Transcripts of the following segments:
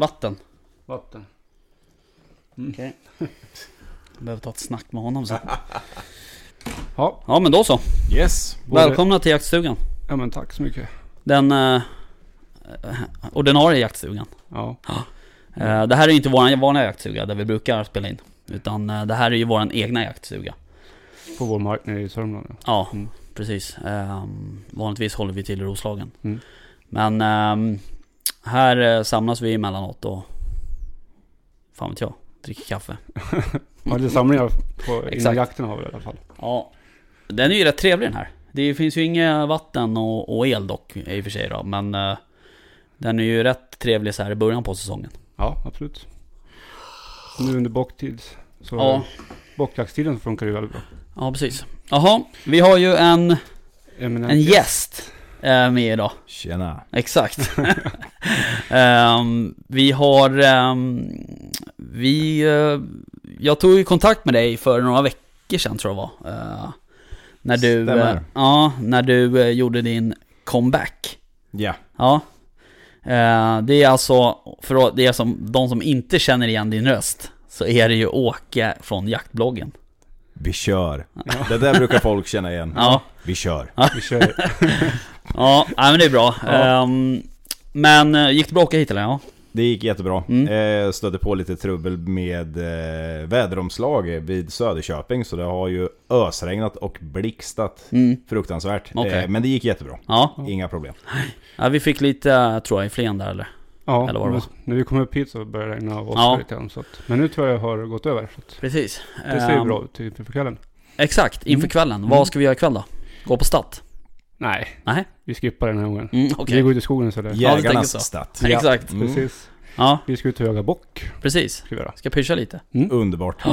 Vatten. Vatten. Okej. Jag behöver ta ett snack med honom sen. Ja, Ja men då så. Yes. Välkomna till jaktstugan. ja men tack så mycket. Den eh, ordinarie jaktstugan. Ja, Eh, det här är inte vår vanliga jaktstuga där vi brukar spela in. Utan eh, det här är ju vår egna jaktstuga. på vår mark nere i Sörmland. Ja. Ja, Mm. precis. Ehm, vanligtvis håller vi till i Roslagen. Mm. Men ehm, här eh, samlas vi emellanåt och fan vet jag, dricker kaffe. Ja, lite samlingar på, Exakt. jakten har vi i alla fall. Ja, den är ju rätt trevlig den här. Det finns ju inget vatten och, och el dock i och för sig då, men eh, den är ju rätt trevlig så här i början på säsongen. Ja, absolut. Nu under bocktid. Så Ja. bockjaktstiden funkar det ju väldigt bra. Ja, precis. Jaha, vi har ju en, Eminent en gäst med idag. Tjena. Exakt. Ehm, vi har... ehm, vi... eh, jag tog ju kontakt med dig för några veckor sedan tror jag det var. Eh, när du... Stämmer. eh, ja, när du eh, gjorde din comeback. Ja. Ja. Eh, det är alltså, för det är som de som inte känner igen din röst. Så är det ju Åke från jaktbloggen. Vi kör. Det där brukar folk känna igen. Ja. Vi kör. Vi kör. Ja, nej, men det är bra. Ja. Ehm, men eh, gick det bra att åka hit eller? Ja. Det gick jättebra. Mm. Eh, stötte på lite trubbel med eh, väderomslag vid Söderköping. Så det har ju ösregnat och blixtat Mm. fruktansvärt. Okej. Eh, men det gick jättebra. Ja. Inga problem. ja, vi fick lite, eh, tror jag, i Flen där eller? Ja, Eller vad det men var. när vi kom upp hit så började det regna och Ja. lite grann. Så att, men nu tror jag har gått över. Så att Precis. det ser ju Ehm, bra ut inför kvällen. Exakt, inför Mm. kvällen. Mm. Vad ska vi göra ikväll då? Gå på stat? Nej, Nej. vi skippar den här gången. Mm, okej. Vi går ut i skogen istället. Ja, Jägarnas så. stat. Ja. Exakt. Mm. Precis. Ja, Vi ska ut och jaga bock. precis. Ska vi göra. Ska pyscha lite. Underbart.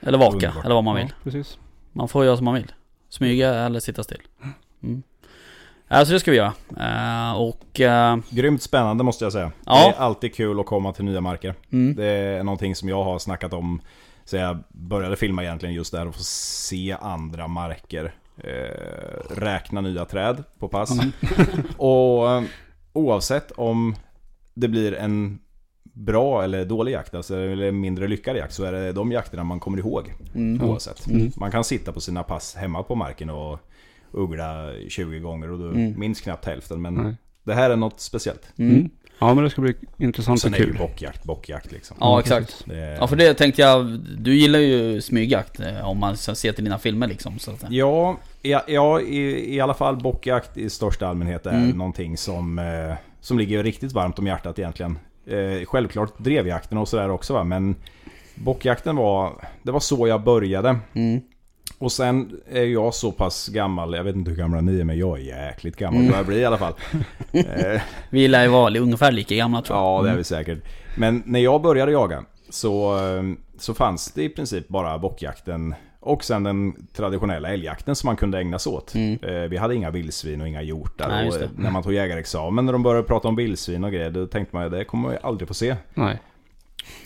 Eller vaka, Underbart. eller vad man vill. Ja, precis. Man får göra som man vill. Smyga eller sitta still. Mm. Ja, så det ska vi göra. Eh, och... eh, Grymt spännande måste jag säga. Ja. Det är alltid kul att komma till nya marker. mm. Det är någonting som jag har snackat om sen jag började filma egentligen just där. Att få se andra marker. Eh, räkna nya träd på pass. Mm. och eh, oavsett om det blir en bra eller dålig jakt, alltså, eller mindre lyckad jakt, så är det de jakterna man kommer ihåg. Mm. Oavsett. Mm. Man kan sitta på sina pass hemma på marken och uggla 20 gånger och du Mm. minns knappt hälften. Men det här är något speciellt. Mm. Mm. Ja, men det ska bli intressant Sen och är ju kul. bockjakt bockjakt liksom. Ja, exakt. precis. Det är- Ja, för det tänkte jag. Du gillar ju smygjakt eh, om man ser till dina filmer liksom. Så att. Ja, ja, ja i, i alla fall bockjakt i största allmänhet är Mm. någonting som, eh, som ligger riktigt varmt om hjärtat egentligen. Eh, självklart drevjakten och sådär också va, men bockjakten var, det var så jag började. Mm. Och sen är jag så pass gammal, jag vet inte hur gamla ni är men jag är jäkligt gammal Mm. börjar bli i alla fall. Eh, Vi lär ju vara ungefär lika gamla tror jag. ja det är vi säkert. Men när jag började jaga så, eh, så fanns det i princip bara bockjakten och sen den traditionella älgjakten som man kunde ägna sig åt. Mm. Eh, Vi hade inga vildsvin och inga hjortar. Nej, och när man tog jägarexamen, när de började prata om vildsvin och grejer, då tänkte man ju det kommer ju aldrig få se. Nej.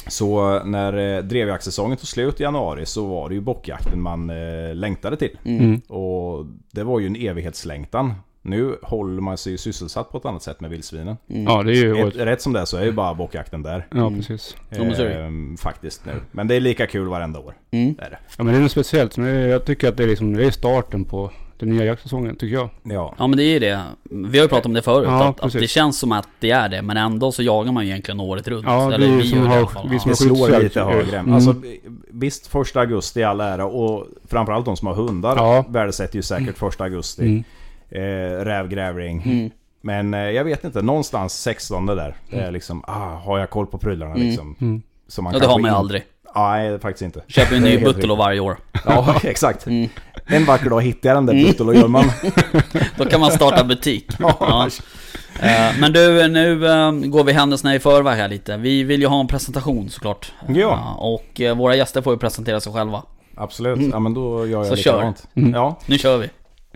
Så eh, när eh, drevjaktssäsongen tog slut i januari så var det ju bockjakten man eh, längtade till. Mm. Mm. Och det var ju en evighetslängtan. Nu håller man sig ju sysselsatt på ett annat sätt med vildsvinen. Mm. Ja, det är ju... Ett, rätt som det är så är ju bara bockjakten där. Ja, precis. Ehm, faktiskt nu. Men det är lika kul varenda år. Mm. Det är det. Ja, men det är något speciellt. Men jag tycker att det är liksom, det är starten på den nya jaktsäsongen, tycker jag. Ja. Ja men det är ju det. Vi har ju pratat om det förut. Ja, att, att precis. det känns som att det är det. Men ändå så jagar man ju egentligen året runt. Ja, det Eller är ju vi som har- vi som Ja. Det slår lite högre. Mm. Alltså, visst, första augusti i all ära och framförallt de som har hundar Ja. värdesätter ju säkert första augusti. Mm. Eh, rävgrävling. Mm. Men eh, jag vet inte, någonstans 16 där. Det är liksom, ah, har jag koll på prylarna Mm. liksom? Mm. Så man Ja det har man ju aldrig. Nej, faktiskt inte. Köper en ny Buttolo varje år. Ja, exakt. Mm. En vacker dag hittar jag den där Mm. Buttolo och gör man. Då kan man starta butik. Ja. Eh, Men du, nu eh, går vi händelserna i förväg här lite. Vi vill ju ha en presentation såklart. Ja. Eh, Och eh, våra gäster får ju presentera sig själva. Absolut, Mm. ja men då gör jag Så kör. Mm. Ja, Nu kör vi.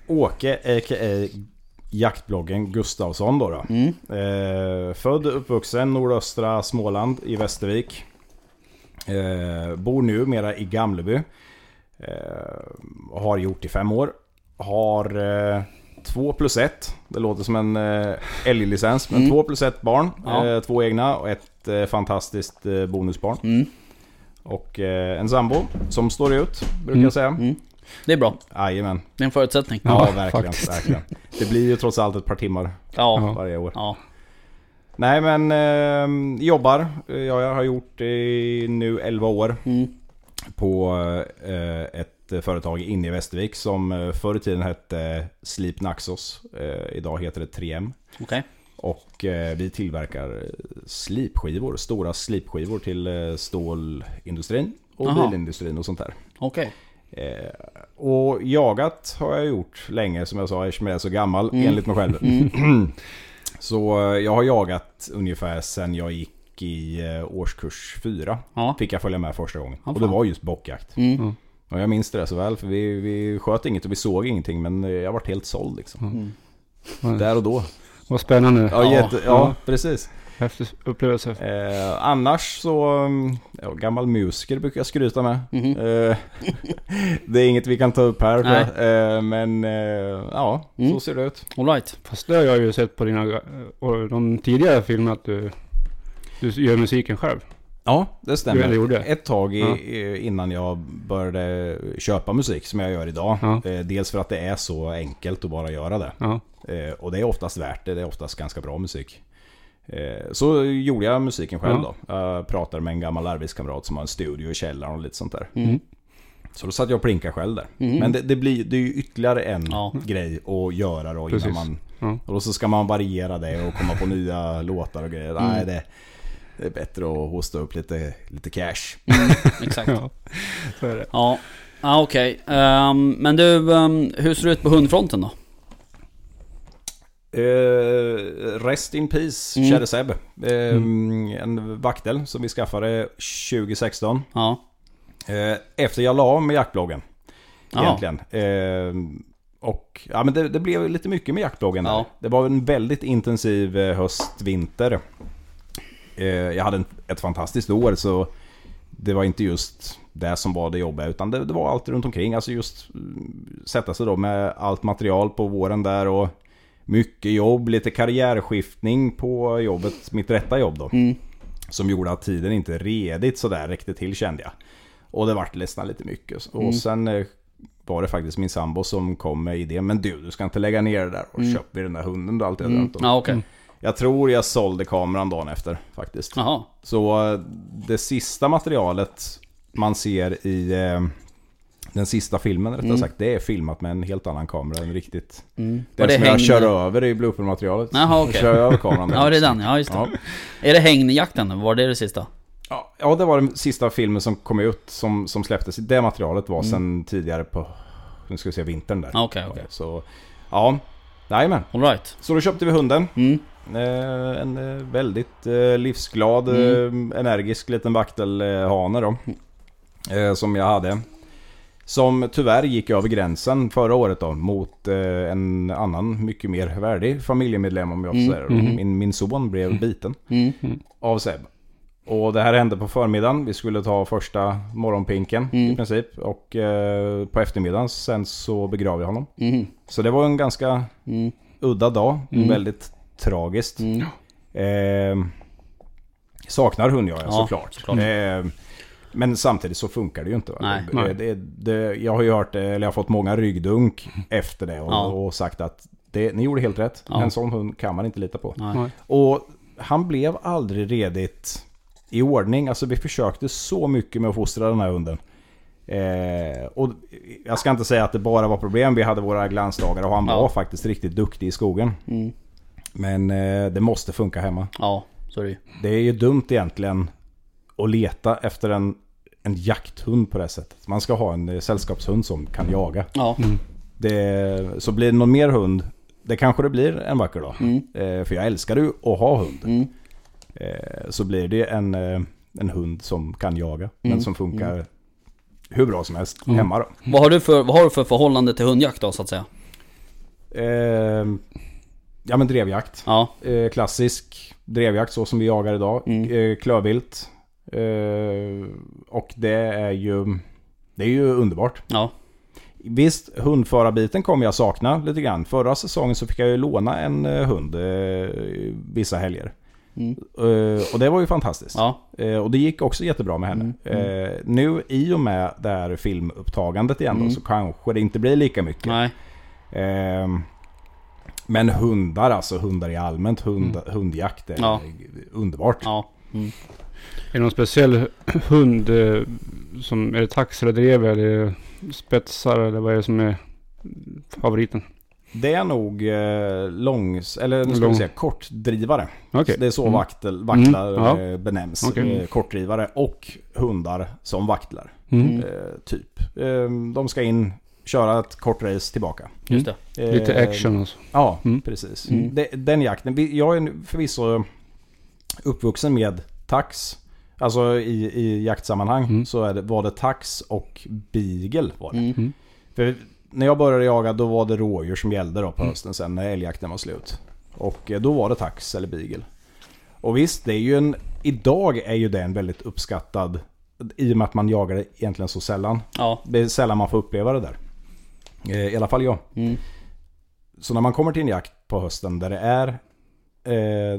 Åke, a.k.a. jaktbloggen Gustavsson då. då. Mm. Eh, född och uppvuxen nordöstra Småland i Västervik. Eh, bor nu mera i Gamleby. Eh, har gjort i fem år. Har eh, två plus ett. Det låter som en eh, älglicens, men Mm. två plus ett barn. Ja. Eh, två egna och ett eh, fantastiskt eh, bonusbarn. Mm. Och eh, en sambo som står ut, brukar Mm. jag säga. Mm. Det är bra. Jajamän. Det är en förutsättning. Ja, Ja, verkligen, verkligen. Det blir ju trots allt ett par timmar. Ja. varje år. Ja. Nej men, eh, jobbar. Jag har gjort i nu 11 år Mm. på eh, ett företag inne i Västervik som eh, förr i tiden hette Sleep Naxos. Eh, idag heter det 3M. Okej. Och eh, vi tillverkar slipskivor, stora slipskivor till eh, stålindustrin och Aha. bilindustrin och sånt där. Eh, och jagat har jag gjort länge som jag sa eftersom jag är så gammal Mm. enligt mig själv. Mm. Så eh, jag har jagat ungefär sen jag gick i eh, årskurs 4. Ja. Fick jag följa med första gången. Ja, och det var just bockjakt. Mm. Och jag minns det så väl för vi, vi sköt inget och vi såg ingenting men eh, jag vart helt såld liksom. Mm. Ja. Där och då. Vad spännande. Ja, Ja. jätte, ja, Ja. precis. Häftig upplevelse. Eh, annars så, mm, ja, gammal musiker brukar jag skryta med. Mhm. Eh, det är inget vi kan ta upp här. För, eh, men eh, ja, Mm. så ser det ut. All right. Fast det har jag ju sett på dina eh, och de tidigare filmerna att du, du gör musiken själv. Ja, det stämmer. gjorde. Ett tag i, Ja. innan jag började köpa musik som jag gör idag. Ja. Eh, dels för att det är så enkelt att bara göra det. Ja. Och det är oftast värt det. Det är oftast ganska bra musik. Eh, så gjorde jag musiken själv då. Jag pratade med en gammal arbetskamrat som har en studio i källaren och lite sånt där. Mm. Så då satt jag och plinkade själv där. Mm. Men det, det, blir, det är ju ytterligare en Ja. grej att göra då Precis. innan man... Ja. Och då så ska man variera det och komma på nya låtar och grejer. Mm. Nej, det, det är bättre att hosta upp lite, lite cash. Exakt. ja. Så är det. Ja. Ja, okej. Ehm, men du, ehm, hur ser det ut på hundfronten då? Eh, rest in peace, Mm. käre Seb. Eh, En vaktel som vi skaffade 2016. Ja. Eh, efter jag la av med jaktbloggen. Jaha. Egentligen. Och ja, men det, det blev lite mycket med jaktbloggen där. Ja. Det var en väldigt intensiv höst, vinter. Eh, jag hade en, ett fantastiskt år så det var inte just det som var det jobbiga utan det, det var allt runt omkring. Alltså just mm, sätta sig då med allt material på våren där och mycket jobb, lite karriärskiftning på jobbet, mitt rätta jobb då. Mm. Som gjorde att tiden inte redigt sådär räckte till kände jag. Och det vart nästan lite mycket. Och Mm. sen eh, var det faktiskt min sambo som kom med idén. Men du, du ska inte lägga ner det där och Mm. köp vi den där hunden du alltid har Mm. drömt om. Ja. Mm. Jag tror jag sålde kameran dagen efter faktiskt. Jaha. Så eh, det sista materialet man ser i eh, den sista filmen rättare Mm. sagt. Det är filmat med en helt annan kamera än riktigt. Mm. Den Var det som jag häng... kör över i bloopermaterialet. Jaha, okej. Jag kör över kameran. där. Ja, det är den. Ja, just det. Ja. Är det hängjakten? Var det det sista? Ja, ja, det var den sista filmen som kom ut som, som släpptes. Det materialet var Mm. sen tidigare på, nu ska vi se, vintern där. Ja, Okej, okej. Så, ja. Jajamän. All right. Så då köpte vi hunden. Mm. Eh, en eh, väldigt eh, livsglad, Mm. eh, energisk liten vaktelhane då. Eh, som jag hade. Som tyvärr gick över gränsen förra året då mot eh, en annan mycket mer värdig familjemedlem om jag får Mm. säga. Mhm. Min, min son blev biten Mm. av Seb. Och det här hände på förmiddagen. Vi skulle ta första morgonpinken Mm. i princip. Och eh, på eftermiddagen sen så begravde jag honom. Mm. Så det var en ganska Mm. udda dag. Mm. Väldigt tragiskt. Mm. Eh, saknar hund jag Ja, såklart. såklart. Eh, men samtidigt så funkar det ju inte. Va? Nej. Nej. det, det, jag har ju hört, eller jag har fått många ryggdunk efter det och, Ja. och sagt att det, ni gjorde helt rätt. Ja. En sån hund kan man inte lita på. Nej. Och han blev aldrig redigt i ordning. Alltså vi försökte så mycket med att fostra den här hunden. Eh, och jag ska inte säga att det bara var problem. Vi hade våra glansdagar och han Ja. var faktiskt riktigt duktig i skogen. Mm. Men eh, det måste funka hemma. Ja, så är det ju. Det är ju dumt egentligen att leta efter en, en jakthund på det sättet. Man ska ha en eh, sällskapshund som kan jaga. Ja. Mm. Det, så blir det någon mer hund, det kanske det blir en vacker dag. Mm. Eh, för jag älskar ju att ha hund. Mm. Eh, så blir det en, eh, en hund som kan jaga. Mm. Men som funkar hur bra som helst Mm. hemma då. Vad, har du för, vad har du för förhållande till hundjakt då, så att säga? Eh, ja men drevjakt. Ja. Eh, klassisk drevjakt så som vi jagar idag. Mm. Eh, klövvilt. Eh, och det är ju Det är ju underbart. Ja. Visst, hundförarbiten kommer jag sakna lite grann. Förra säsongen så fick jag ju låna en eh, hund eh, vissa helger. Mm. Och det var ju fantastiskt. Ja. Och det gick också jättebra med henne. Mm, Eh, nu i och med det här filmupptagandet igen Mm. då, så kanske det inte blir lika mycket. Nej. Ehm, men hundar, alltså hundar i allmänt, hund, hundjakt är Mm. Ja. underbart. Ja. Mm. Är det någon speciell hund eh, som, är det tax eller drever eller spetsar eller vad är det som är favoriten? Det är nog eh, långs, eller nu ska Lång- vi säga kortdrivare. Okej. Det är så Mm. vaktel, vaktlar Mm, ja. eh, benämns. Okej. Eh, kortdrivare och hundar som vaktlar. Mm. Mm. Eh, typ. Eh, de ska in, köra ett kort race tillbaka. Just det. Eh, Lite action alltså. Ja, Mm. precis. Mm. Det, den jakten. Jag är förvisso uppvuxen med tax. Alltså i, i jaktsammanhang Mm. så är det, var det tax och beagle. Var det. Mm. För när jag började jaga då var det rådjur som gällde då på Mm. hösten sen när älgjakten var slut. Och eh, då var det tax eller beagle. Och visst, det är ju en... Idag är ju det en väldigt uppskattad... I och med att man jagar det egentligen så sällan. Ja. Det är sällan man får uppleva det där. Eh, I alla fall jag. Mm. Så när man kommer till en jakt på hösten där det är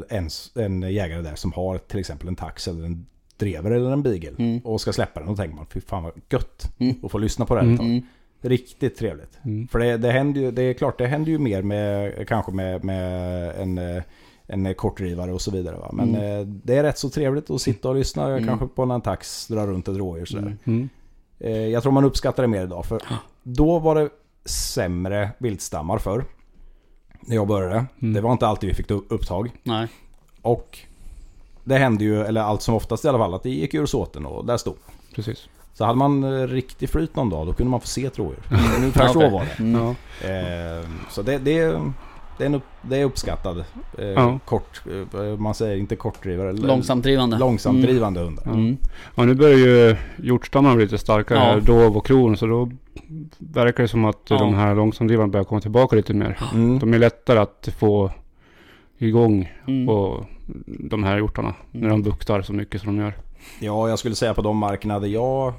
en, en jägare där som har till exempel en tax eller en drever eller en beagle Mm. och ska släppa den, då tänker man fy fan vad gött Mm. att få lyssna på det här ett tag. Mm. Riktigt trevligt. Mm. För det, det händer ju, det är klart det händer ju mer med kanske med, med en, eh, en kortdrivare och så vidare. Va? Men Mm. eh, det är rätt så trevligt att sitta och lyssna Mm. kanske på en tax dra runt ett rådjur sådär. Mm. Mm. Eh, jag tror man uppskattar det mer idag. För då var det sämre viltstammar förr. När jag började. Mm. Det var inte alltid vi fick upp- upptag. Nej. Och det hände ju, eller allt som oftast i alla fall, att det gick ur såten och där stod. Precis. Så hade man eh, riktig flyt någon dag, då kunde man få se ett rådjur. Ungefär Ja, så var det. Mm. Eh, så det, det, det, är en upp, det är uppskattad. Eh, Ja. Kort, eh, man säger inte kortdrivare. eller Långsamtdrivande. Långsamt drivande hundar. Mm. Ja, nu börjar ju hjortstammarna bli lite starkare. Ja. Dov och kron. Så då verkar det som att Ja. de här långsamdrivarna börjar komma tillbaka lite mer. Mm. De är lättare att få igång Mm. de här hjortarna. När de buktar så mycket som de gör. Ja, jag skulle säga på de markerna där jag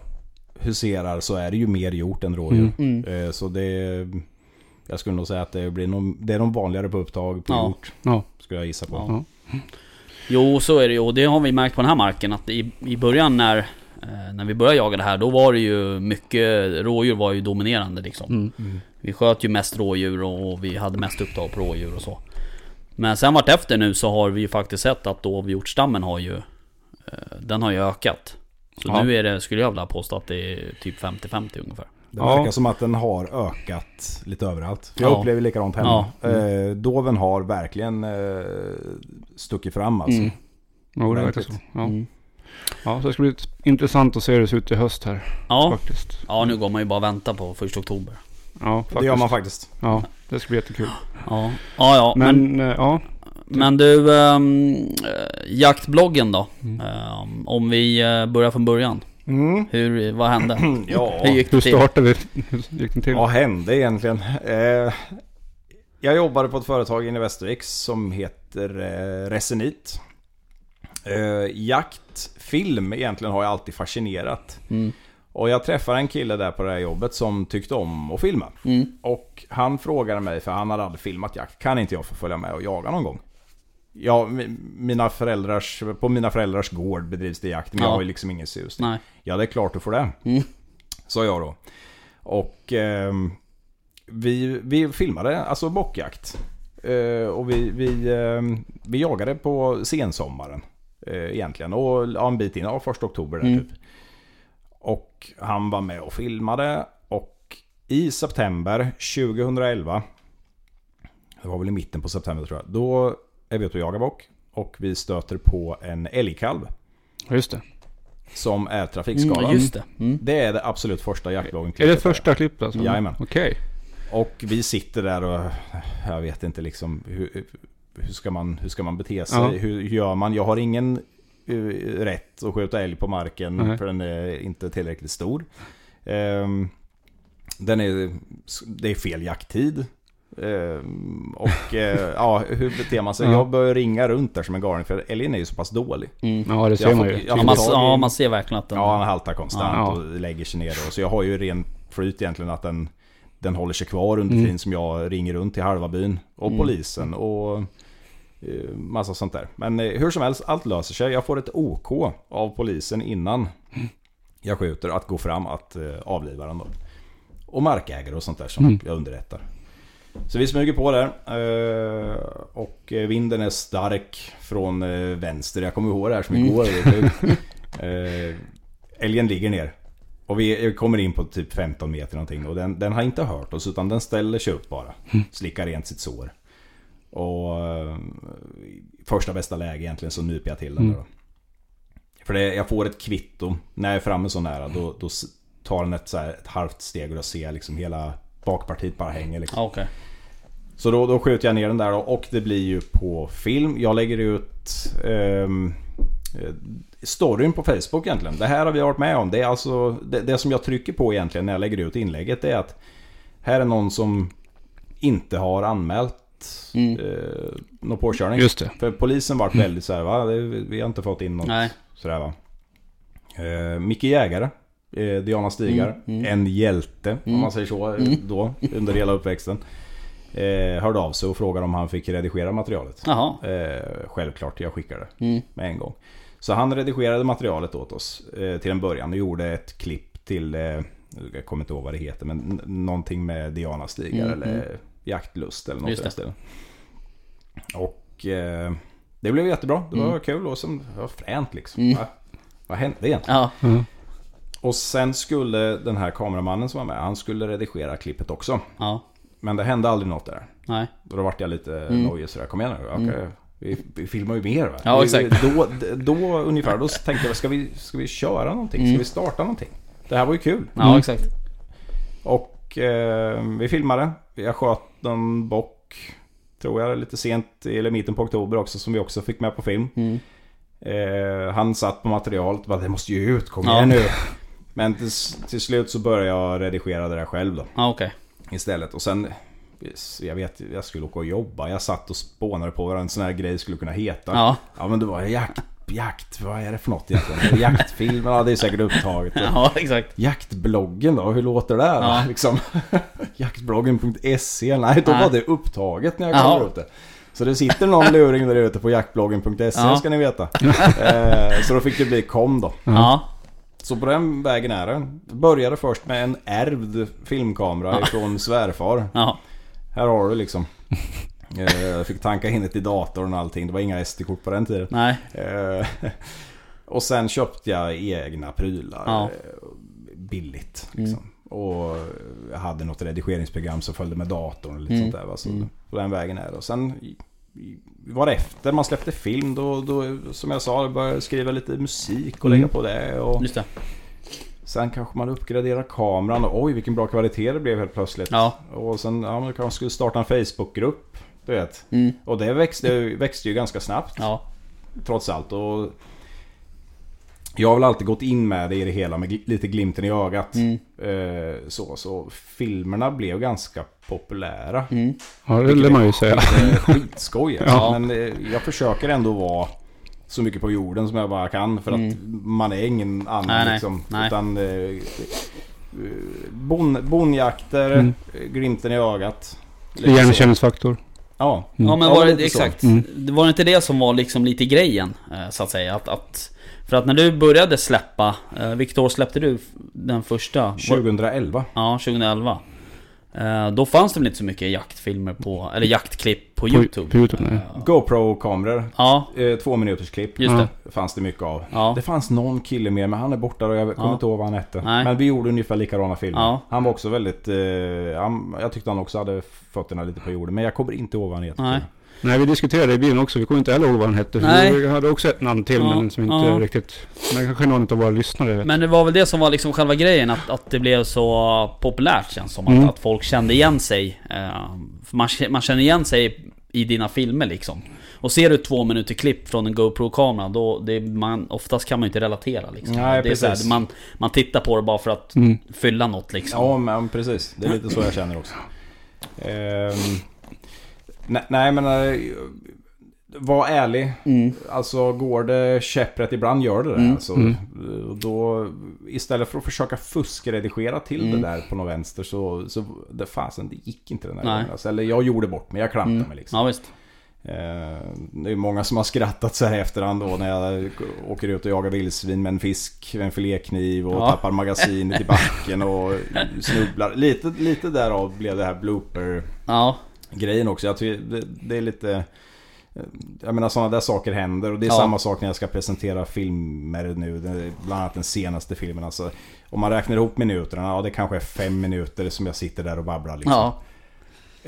huserar så är det ju mer hjort än rådjur. Mm. Mm. Eh, Så det... Jag skulle nog säga att det blir nog, det är nog vanligare på upptag på Ja. hjort. Ja. Skulle jag gissa på. Ja. Jo, så är det ju. Och det har vi märkt på den här marken att i, i början när, eh, när vi började jaga det här, då var det ju mycket, rådjur var ju dominerande liksom. Mm. Vi sköt ju mest rådjur och vi hade mest upptag på rådjur och så. Men sen vart efter nu så har vi ju faktiskt sett att dovhjortsstammen har ju, eh, den har ju ökat. Så Ja. nu är det, skulle jag vilja påstå att det är typ 50-50 ungefär. Det Ja. verkar som att den har ökat lite överallt. För jag Ja. upplever likadant hemma. Ja. Eh, Doven har verkligen eh, stuckit fram alltså. Mm. Jo, det verkar så. Ja. Mm. ja, så det ska bli intressant att se hur det ser ut i höst här. Ja. Faktiskt. ja, nu går man ju bara och väntar på första oktober. Ja, faktiskt. Det gör man faktiskt. Ja, det ska bli jättekul. Ja, ja, ja men, Men, eh, ja. men du, eh, jaktbloggen då? Mm. Ehm, om vi eh, börjar från början. Mm. Hur, vad hände? Ja, Hur gick Hur det till? startade vi? Hur gick den till? vad hände egentligen? Eh, jag jobbade på ett företag inne i Västervik som heter eh, Resenit. Eh, jakt, film egentligen har jag alltid fascinerat. Mm. Och jag träffade en kille där på det här jobbet som tyckte om att filma. Mm. Och han frågade mig, för han hade aldrig filmat jakt, kan inte jag få följa med och jaga någon gång? Ja, mi- mina föräldrars, på mina föräldrars gård bedrivs det jakt, men jag Ja. har ju liksom ingen susning. Nej. Ja, det är klart du får det. Mm. Sa jag då. Och ehm, vi, vi filmade alltså bockjakt. Eh, och vi, vi, ehm, vi jagade på sensommaren eh, egentligen. Och ja, en bit in, ja, första oktober där Mm. typ. Och han var med och filmade. Och i september 2011, det var väl i mitten på september tror jag, då är vi ute och jagar bock. Och vi stöter på en älgkalv Just det. som är trafikskadad. Mm, just det. Mm. Det är det absolut första jaktloggen Är det första klippet alltså? Jajamän. Okej. Och vi sitter där och jag vet inte liksom hur, hur, ska, man, hur ska man bete sig? Ja. Hur gör man? Jag har ingen eh, rätt att skjuta älg på marken Nej. för den är inte tillräckligt stor. Ehm, den är, det är fel jakttid. Ehm, och eh, ja, hur beter man sig? Ja. Jag börjar ringa runt där som en galning för älgen är ju så pass dålig. Mm. Ja, det ser Jag man ju. Ja, man, ja, man ser verkligen att den... Ja, han haltar konstant Ja. och lägger sig ner. Och, så jag har ju ren flyt egentligen att den, den håller sig kvar under Mm. tiden som jag ringer runt till halva byn. Och Mm. polisen och eh, massa sånt där. Men eh, hur som helst, allt löser sig. Jag får ett OK av polisen innan jag skjuter att gå fram att eh, avliva den då. Och markägare och sånt där som Mm. jag underrättar. Så vi smyger på där. eh, Och eh, vinden är stark från eh, vänster. Jag kommer ihåg det här som Mm. igår. Mm. Älgen ligger ner. Och vi kommer in på typ 15 meter någonting. Och den, den har inte hört oss utan den ställer sig upp bara. Slickar rent sitt sår. Och första bästa läge egentligen så nyper jag till den Mm. då. För det, jag får ett kvitto. När jag är framme så nära då, då tar den ett, så här, ett halvt steg och då ser jag liksom hela bakpartiet bara hänger liksom. Ja, okej. Så då, då skjuter jag ner den där då, och det blir ju på film. Jag lägger ut eh, storyn på Facebook egentligen. Det här har vi varit med om. Det är alltså det, det som jag trycker på egentligen när jag lägger ut inlägget. Det är att här är någon som inte har anmält Mm. eh, någon påkörning. Just det. För polisen vart väldigt så här, va? Vi har inte fått in något Nej. sådär va. Eh, Micke Jägare, eh, Diana Stigar, Mm, mm. en hjälte om Mm. man säger så eh, Mm. då under hela uppväxten. Eh, hörde av sig och frågade om han fick redigera materialet. Eh, självklart, jag skickade det Mm. med en gång. Så han redigerade materialet åt oss eh, till en början och gjorde ett klipp till, eh, jag kommer inte ihåg vad det heter, men någonting med Diana Stigar Mm, eller jaktlust eller något Just den det. Och eh, det blev jättebra, det var Mm. kul och sen, det var fränt liksom. Mm. Va? Vad hände egentligen? Ja. Ja. Och sen skulle den här kameramannen som var med, han skulle redigera klippet också. Ja. Men det hände aldrig något där. Nej. Då vart jag lite Mm. nojig sådär, kom igen nu. Okej, vi, vi filmar ju mer va? Ja, exakt. Då, då ungefär, då tänkte jag, ska vi, ska vi köra någonting? Ska Mm. vi starta någonting? Det här var ju kul. Ja, Mm. exakt. Och eh, vi filmade. Jag sköt en bock, tror jag, lite sent, eller mitten på oktober också, som vi också fick med på film. Mm. Eh, han satt på materialet och bara, det måste ju ut, kom Ja. igen nu. Men till, till slut så började jag redigera det där själv då. Ja, okej. Istället. Och sen, jag vet, jag skulle åka och jobba. Jag satt och spånade på vad en sån här grej skulle kunna heta. Ja. Ja men det var jakt, jakt, vad är det för något egentligen? Är det Jaktfilm? Ja det är säkert upptaget. Ja, exakt. Jaktbloggen då, hur låter det där? Ja. Liksom. Jaktbloggen.se, nej då Nej. var det upptaget när jag kollade upp det. Så det sitter någon luring där ute på jaktbloggen.se Ja. ska ni veta. eh, så då fick det bli kom då. Ja. Så på den vägen är det. Började först med en ärvd filmkamera ifrån svärfar. Ja. Här har du liksom. Eh, Jag fick tanka in det till datorn och allting. Det var inga SD-kort på den tiden. Nej. Eh, Och sen köpte jag egna prylar. Ja. eh, Billigt liksom. Och jag hade något redigeringsprogram som följde med datorn och lite Mm. sånt där. va. Så Mm. på den vägen är det. Och sen var efter man släppte film då, då som jag sa, började jag skriva lite musik och Mm. lägga på det. Och Just det. sen kanske man uppgraderar kameran och oj vilken bra kvalitet det blev helt plötsligt. Ja. Och sen, ja man kanske skulle starta en Facebookgrupp. Du vet. Mm. Och det växte, växte ju ganska snabbt Ja. trots allt. Och jag har väl alltid gått in med det i det hela med lite glimten i ögat. Mm. Eh, så, så filmerna blev ganska populära. Mm. Ja, det vill man ju säga. Eh, Skitskoj alltså. Ja. Men eh, jag försöker ändå vara så mycket på jorden som jag bara kan. För att Mm. man är ingen annan Nej, nej. liksom. Nej. Utan eh, eh, bon, bonjakter, Mm. eh, glimten i ögat. Igenkänningsfaktor. Ja. Ja men var det, exakt. Mm. Det var inte det som var liksom lite grejen, så att säga? Att, att, för att när du började släppa, eh, vilket år släppte du den första? Var- 2011. Ja, 2011. Eh, Då fanns det väl inte så mycket jaktfilmer på, eller jaktklipp på, På- YouTube? på YouTube, nej. Eh, GoPro-kameror. Ja, Eh, två minuters klipp. just det. fanns det mycket av. Ja. Det fanns någon kille med men han är borta och jag kommer Ja. inte ihåg vad han hette. Nej. Men vi gjorde ungefär likadana filmer. Ja. Han var också väldigt... Eh, han, jag tyckte han också hade fötterna lite på jorden. Men jag kommer inte ihåg vad han heter. Nej. Vi diskuterade i bilen också. Vi kommer inte heller ihåg vad han hette. Nej. Vi hade också ett namn till, Ja, men som inte ja. riktigt... Men kanske någon av våra lyssnare vet. Men det var väl det som var liksom själva grejen, att, att det blev så populärt känns som. Att, Mm. att folk kände igen sig. Eh, man, man känner igen sig i dina filmer liksom. Och ser du två minuter klipp från en GoPro-kamera, då det, man, oftast kan man ju inte relatera liksom. Nej, det är så här, precis. man, man tittar på det bara för att Mm. fylla något liksom. Ja, men precis. Det är lite så jag känner också. Ehm, nej, nej, men... eh, var ärlig. Mm. Alltså går det käpprätt ibland gör det det. Mm. Alltså, Mm. Då, istället för att försöka fuskredigera till Mm. det där på något vänster så, så det fasen, det gick inte den här gången. Alltså, eller jag gjorde bort mig, jag klantade Mm. mig liksom. Ja visst. Eh, det är många som har skrattat så här efterhand då när jag åker ut och jagar vildsvin med en fisk, med en filékniv och Ja. tappar magasinet i backen och snubblar. Lite, lite därav blev det här blooper-grejen Ja. Också. Jag tycker det, det är lite... eh, Jag menar sådana där saker händer och det är Ja. samma sak när jag ska presentera filmer nu. Bland annat den senaste filmen. Alltså, om man räknar ihop minuterna, ja det kanske är fem minuter som jag sitter där och babblar liksom. Ja.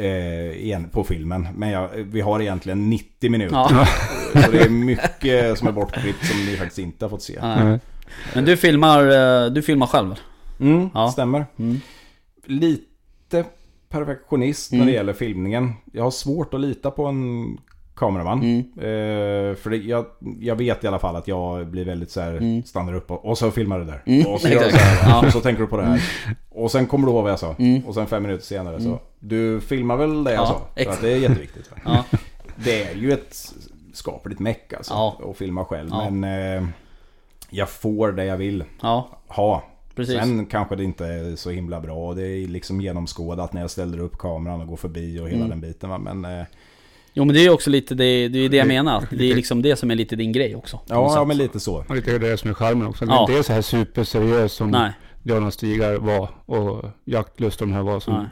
Eh, på filmen. Men jag, vi har egentligen 90 minuter. ja. Så det är mycket som är bortklippt som ni faktiskt inte har fått se. Nej. Men du filmar, eh, du filmar själv? Mm, Ja. stämmer. Mm. Lite perfektionist Mm. när det gäller filmningen. Jag har svårt att lita på en kameraman. Mm. Eh, för det, jag, jag vet i alla fall att jag blir väldigt så här, Mm. stannar upp och, och så filmar du där. Mm, Och så gör så här. Och så tänker du på det här. Och sen kommer du ihåg vad jag sa. Mm. Och sen fem minuter senare Mm. så. Du filmar väl det jag Ja, sa? För att det är jätteviktigt. Ja. Det är ju ett skapligt meck alltså. Ja. Att filma själv. Ja. Men eh, jag får det jag vill Ja, ha. Precis. Sen kanske det inte är så himla bra. Det är liksom genomskådat när jag ställer upp kameran och går förbi och hela Mm. den biten. Va? Men eh, Jo men det är ju också lite det, det är det jag menar. Det är liksom det som är lite din grej också. ja, ja, men lite så. Och lite det som är charmen också. Ja. Det är inte så här superseriöst som Nej, Gröna Stigar var och Jaktlust och de här var som.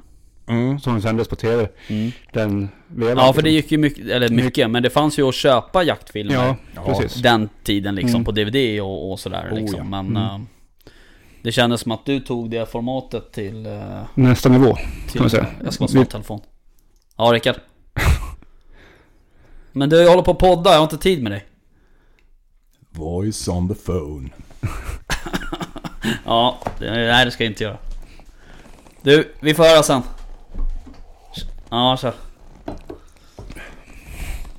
Mm. som sändes på tv. Mm. Den vevan. Ja för det gick ju mycket, eller mycket, men det fanns ju att köpa jaktfilmer. Ja, Ja. precis. Den tiden liksom Mm. på DVD och, och sådär Oh, liksom. ja. Men Mm. Det kändes som att du tog det formatet till... eh, Nästa nivå. till man säga. Jag ska bara svara Vi- telefon. Ja Rickard. Men du, jag håller på att podda, jag har inte tid med dig. Voice on the phone. Ja, det, nej det ska jag inte göra. Du, vi får höra sen. Ja, kör.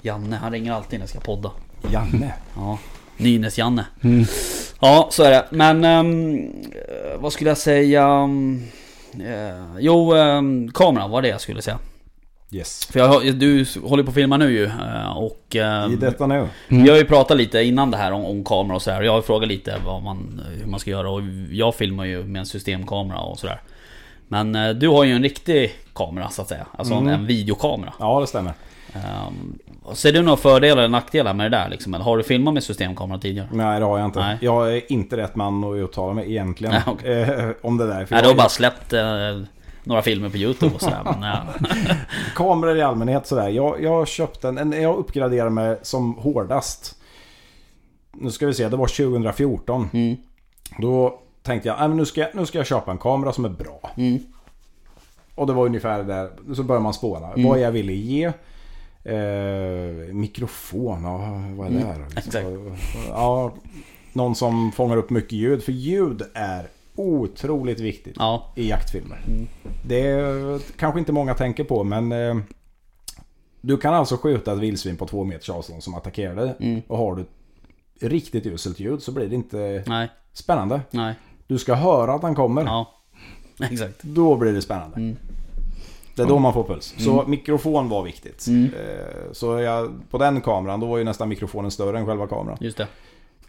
Janne, han ringer alltid när jag ska podda. Janne. Ja, Nynäs-Janne. Mm. Ja, så är det. Men ehm, eh, vad skulle jag säga? Um, eh, jo, um, kameran var det jag skulle säga. Yes. För jag, du håller på att filma nu ju. eh, Och ehm, I detta nu. Mm. vi har ju pratat lite innan det här om, om kamera och sådär. Jag har frågat lite vad man, hur man ska göra och jag filmar ju med en systemkamera och sådär. Men du har ju en riktig kamera så att säga. Alltså en, Mm. en videokamera. Ja, det stämmer. Um, ser du några fördelar eller nackdelar med det där liksom? Eller har du filmat med systemkamera tidigare? Nej, det har jag inte. Nej. Jag är inte rätt man att uttala mig egentligen Nej, okej. eh, om det där. För Nej, du jag- har bara släppt eh, några filmer på YouTube och sådär. Men. Kameror i allmänhet sådär. Jag, jag köpte en, en, jag uppgraderade mig som hårdast. Nu ska vi se, det var 2014. Mm, Då tänkte jag, "Nej, men nu, ska jag, nu ska jag köpa en kamera som är bra. mm, Och det var ungefär där, så börjar man spåna. Mm. Vad jag ville ge. Eh, mikrofon, ja, vad är det här? Mm, exakt. Ja, någon som fångar upp mycket ljud. För ljud är otroligt viktigt ja. i jaktfilmer. Mm. Det är, kanske inte många tänker på men eh, du kan alltså skjuta ett vildsvin på två meters avstånd som attackerar dig. Mm. Och har du riktigt uselt ljud så blir det inte Nej, spännande. nej. Du ska höra att han kommer. Ja. Exakt. Då blir det spännande. Mm. Det är då man får puls. Så mikrofon var viktigt. Mm. Eh, Så jag, på den kameran, då var ju nästan mikrofonen större än själva kameran. Just det.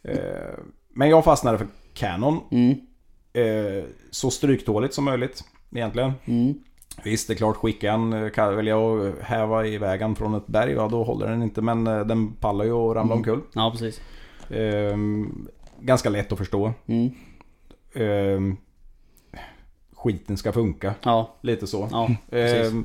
Eh, Men jag fastnade för Canon. Mm, eh, Så stryktåligt som möjligt egentligen. mm, Visst, det är klart skicka en, kan väl jag häva i vägen från ett berg, ja då håller den inte. Men den pallar ju att ramla Mm. omkull. ja precis. Ehm, ganska lätt att förstå. Skiten ska funka, ja, lite så. ja. Ehm,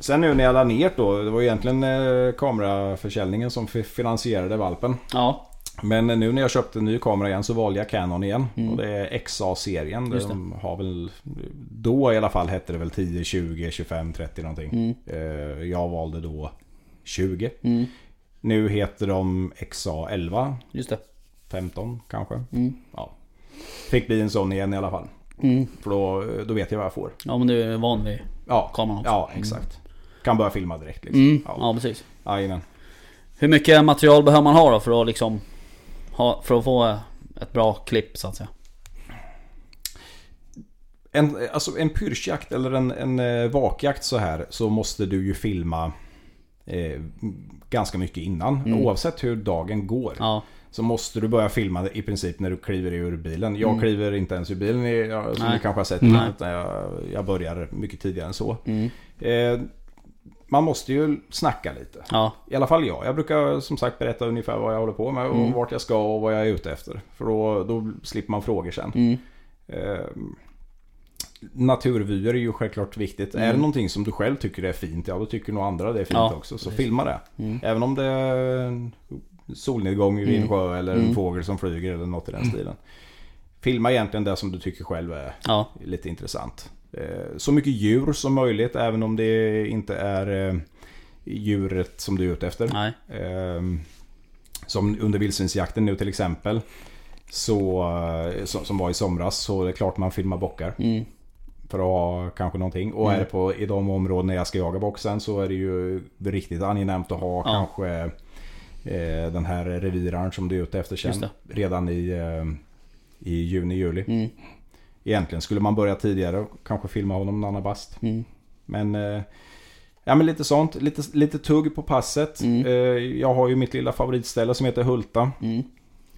sen nu när jag la ner då, det var egentligen eh, kameraförsäljningen som fi- finansierade valpen. Ja, Men nu när jag köpte en ny kamera igen så valde jag Canon igen. Mm. Och det är XA-serien. De har väl, då i alla fall hette det väl 10, 20, 25, 30 någonting. mm, Eh, Jag valde då 20. mm, Nu heter de XA11, just det. 15 kanske. Mm, Ja. Fick bli en sån igen i alla fall. Mm. För då, då vet jag vad jag får. Ja men du är van vid Ja, kameran också. ja exakt. Kan börja filma direkt liksom. Mm, Ja. ja precis. Jajamän. Hur mycket material behöver man ha då för att liksom ha, för att få ett bra klipp så att säga? En, alltså en pyrschjakt eller en, en eh, vakjakt så här så måste du ju filma eh, ganska mycket innan. Mm. Oavsett hur dagen går. Ja, Så måste du börja filma i princip när du kliver ur bilen. Jag Mm. kliver inte ens ur bilen som Nej. ni kanske har sett. Nej. Utan jag, jag börjar mycket tidigare än så. mm. Eh, man måste ju snacka lite. ja, I alla fall jag. Jag brukar som sagt berätta ungefär vad jag håller på med och Mm. vart jag ska och vad jag är ute efter. För då, då slipper man frågor sen. mm. Eh, naturvyer är ju självklart viktigt. Mm. Är det någonting som du själv tycker är fint, ja då tycker nog andra det är fint Ja, också. Så precis. filma det. Mm. Även om det solnedgång vid en Mm. sjö eller Mm. en fågel som flyger eller något i den stilen. Filma egentligen det som du tycker själv är ja, lite intressant. Eh, Så mycket djur som möjligt även om det inte är eh, djuret som du är ute efter. nej, Ehm, Som under vildsvinsjakten nu till exempel. Så, eh, som, var i somras så är det klart man filmar bockar. mm. För att ha kanske någonting. Och Mm. är det på, i de områden jag ska jaga boxen så är det ju riktigt angenämt att ha Ja. kanske den här reviraren som du är ute efter sen. Redan i, eh, i juni, juli. Mm. Egentligen skulle man börja tidigare och kanske filma honom när han är bast. Mm. Men, eh, ja, men lite sånt. Lite, lite tugg på passet. Mm. Eh, jag har ju mitt lilla favoritställe som heter Hulta. Mm.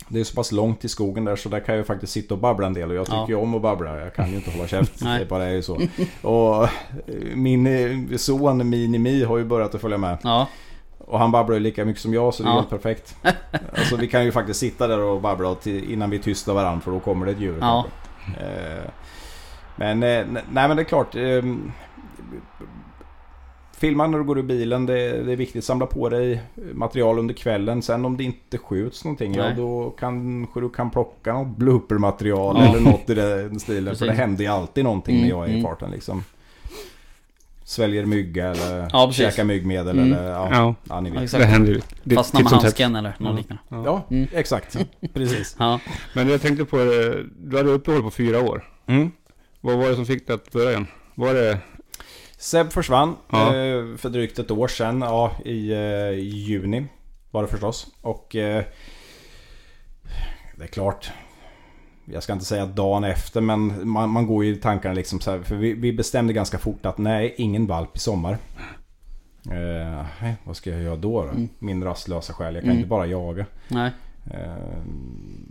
Det är så pass långt till skogen där så där kan jag faktiskt sitta och babbla en del. Och jag tycker Ja. ju om att babbla. Jag kan ju inte hålla käft. Det bara är ju så. Och eh, min eh, son Minimi har ju börjat att följa med. Ja, Och han babblar ju lika mycket som jag så det är Ja. helt perfekt. Alltså vi kan ju faktiskt sitta där och babbla till, innan vi tystar varandra för då kommer det ett djur. Ja. Eh, men eh, nej men det är klart. Eh, filma när du går ur bilen. Det, det är viktigt. Samla på dig material under kvällen. Sen om det inte skjuts någonting. Ja Nej. då kanske du kan plocka något bloopermaterial Ja. eller något i den stilen. För det händer ju alltid någonting Mm, när jag är i mm. farten liksom. Sväljer mygga eller Ja, precis. käkar myggmedel Mm. eller ja, Ja, ja ni Ja, vet. exakt. det händer ju. Det- fastna med titt som tätt. handsken eller något Mm. liknande. Ja, Mm. exakt. Precis. Ja, Men jag tänkte på det, du hade uppehåll på fyra år. Mm. Vad var det som fick dig att börja igen? Var det... Seb försvann Ja. eh, för drygt ett år sedan. Ja, i eh, juni var det förstås. Och eh, det är klart. Jag ska inte säga dagen efter men man, man går ju i tankarna liksom så här. För vi, vi bestämde ganska fort att nej, ingen valp i sommar. Eh, vad ska jag göra då? då? Mm. Min rastlösa själ. Jag kan Mm. inte bara jaga. nej, Eh,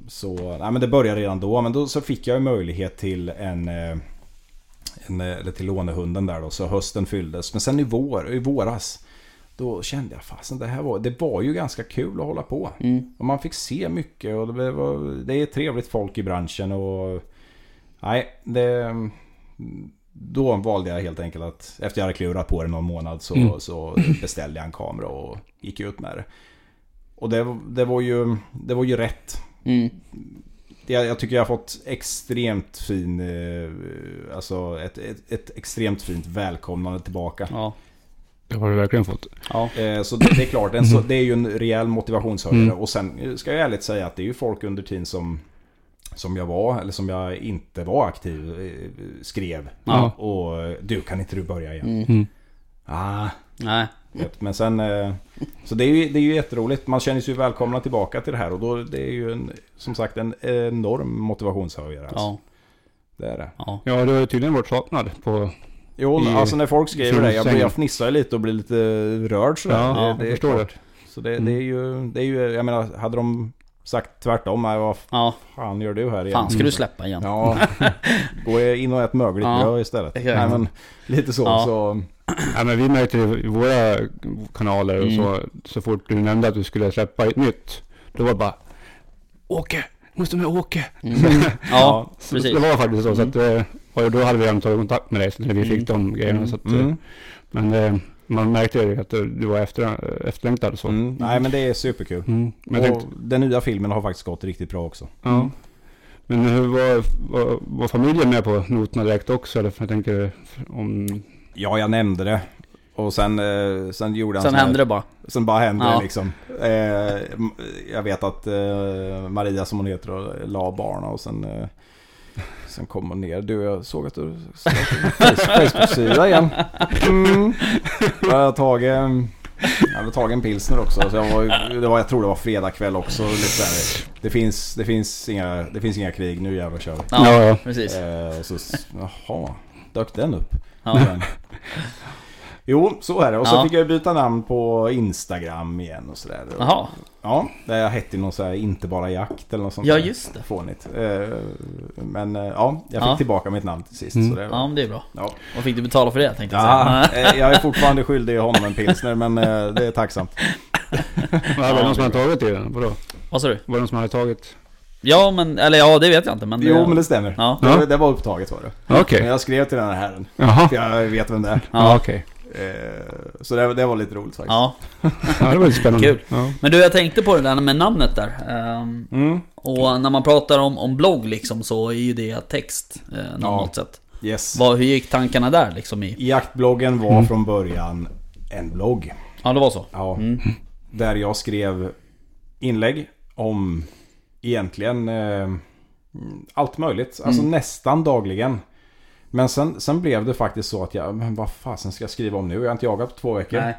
Så, nej men det började redan då. Men då så fick jag möjlighet till en, eh, en eh, eller till lånehunden där då. Så hösten fylldes. Men sen i, vår, i våras. Då kände jag fasen det här var, det var ju ganska kul att hålla på. mm. Och man fick se mycket och det, var, det är trevligt folk i branschen och... Nej, det... Då valde jag helt enkelt att efter jag hade klurat på det någon månad så, Mm. så beställde jag en kamera och gick ut med det. Och det, det, var, ju, det var ju rätt. Mm. Jag, jag tycker jag har fått extremt fin... eh, Alltså ett, ett, ett extremt fint välkomnande tillbaka. Ja, Det har du verkligen fått. ja, Eh, Så det, det är klart, en så, det är ju en rejäl motivationshöjare. Mm. Och sen ska jag ärligt säga att det är ju folk under tiden som, som jag var, eller som jag inte var aktiv, eh, skrev. Ja. Och du, kan inte du börja igen? mm. Mm. Ah, nej, men sen... eh, Så det är, ju, det är ju jätteroligt. Man känner sig ju välkomna tillbaka till det här. Och då, det är ju en, som sagt en enorm motivationshöjare. Alltså. ja, Det är det. ja, Ja, du har ju tydligen varit saknad på... Jo, I- alltså när folk skriver det, jag, jag fnissar lite och blir lite rörd sådär. Ja, det, jag det är förstår klart. Så det, Mm. det är ju, det är ju, jag menar, hade de sagt tvärtom, vad ja. fan gör du här igen? Fan, ska du släppa igen? Ja, gå in och ät mögligt Ja, bröd istället. Nej men, lite så. Ja. så Ja, men vi märkte det i våra kanaler och Mm. så, så fort du nämnde att du skulle släppa ett nytt. Då var det bara Åke! Måste med Åke! Mm. Ja, Så precis. Det var faktiskt så. så Mm. att, eh, och då hade vi redan tagit kontakt med dig när vi fick de grejerna. Mm. Så att, eh, mm, Men eh, man märkte ju att du var efter, efterlängtad så. Mm. mm, nej men det är superkul. Men jag och tänkte, den nya filmen har faktiskt gått riktigt bra också. ja. Men hur var, var, var familjen med på noterna direkt också? Eller? Jag tänker om... Ja, jag nämnde det. Och sen, eh, sen gjorde han Sen här- hände det bara. Sen bara hände Ja. det liksom. Eh, jag vet att eh, Maria som hon heter la barna och sen eh, Sen kom hon ner. Du, jag såg att du startade Facebook-sida igen. Mm. Jag har tagit, jag hade tagit en pilsner också. Så jag, var, det var, jag tror det var fredag kväll också. Det, finns, det, finns inga, det finns inga krig, nu jävlar kör vi. Ja, precis. Eh, så, jaha, dök den upp? Ja. Jo, så är det. Och så Ja. fick jag byta namn på Instagram igen och sådär. Jaha. Ja, där jag hette någon så här inte bara jakt eller något sånt Ja, just det. Fånigt. Eh, Men eh, ja, jag fick Ja. tillbaka mitt namn till sist. Mm. Så det var... Ja, men det är bra. Ja. Vad fick du betala för det tänkte jag Ja, säga. eh, jag är fortfarande skyldig honom en pilsner men det är tacksamt. Var det någon som hade tagit i den? Vadå? Vad sa du? Var det någon som hade tagit? Ja, men, eller ja, det vet jag inte men... Jo men det stämmer. Ja. Det, det var upptaget var det. Okej. Men jag skrev till den här herren. Jaha. För jag vet vem det är. Ja, okej. Eh, Så det, det var lite roligt faktiskt. Ja. Ja, det var lite spännande. Kul. Ja. Men du, jag tänkte på det där med namnet där. Ehm, Mm, och när man pratar om, om blogg liksom så är ju det text eh, normalt sett. yes. Vad, hur gick tankarna där liksom i? Jaktbloggen var Mm. från början en blogg. Ja, det var så. Ja, Mm. Där jag skrev inlägg om egentligen eh, allt möjligt. Alltså Mm. nästan dagligen. Men sen, sen blev det faktiskt så att jag, men vad fasen ska jag skriva om nu? Jag har inte jagat på två veckor. Nej.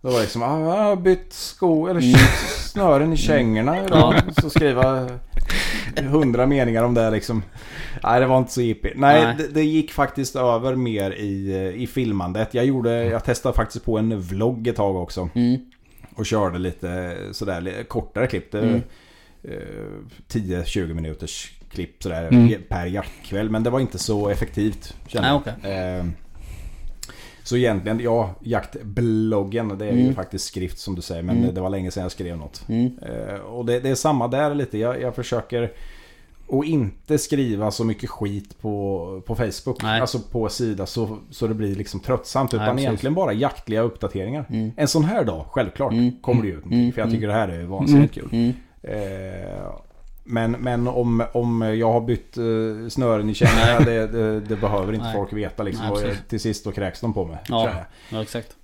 Då var det liksom, ah, jag har bytt sko eller Mm. snören i kängorna idag. Så skriva hundra meningar om det liksom. Nej, det var inte så jippigt. Nej, Nej. Det, det gick faktiskt över mer i, i filmandet. Jag, gjorde, jag testade faktiskt på en vlogg ett tag också. Mm. Och körde lite sådär kortare klipp. Det, Mm. eh, 10-20 minuters klipp sådär Mm. per jaktkväll. Men det var inte så effektivt. kände Nej, jag. okej. Eh, så egentligen, ja, jaktbloggen det är ju Mm. faktiskt skrift som du säger. Men Mm. det var länge sedan jag skrev något. Mm. Eh, och det, det är samma där lite. Jag, jag försöker att inte skriva så mycket skit på, på Facebook. Nej. Alltså på sida så, så det blir liksom tröttsamt. Nej, Utan precis. egentligen bara jaktliga uppdateringar. Mm. En sån här dag, självklart, Mm. kommer det ju ut någonting. Mm. För jag tycker det här är vansinnigt kul. Mm. Eh, men, men om, om jag har bytt eh, snören i kängorna, det, det, det behöver inte Nej. folk veta liksom. Nej, och precis. till sist då kräks de på mig. Ja. Ja, exakt.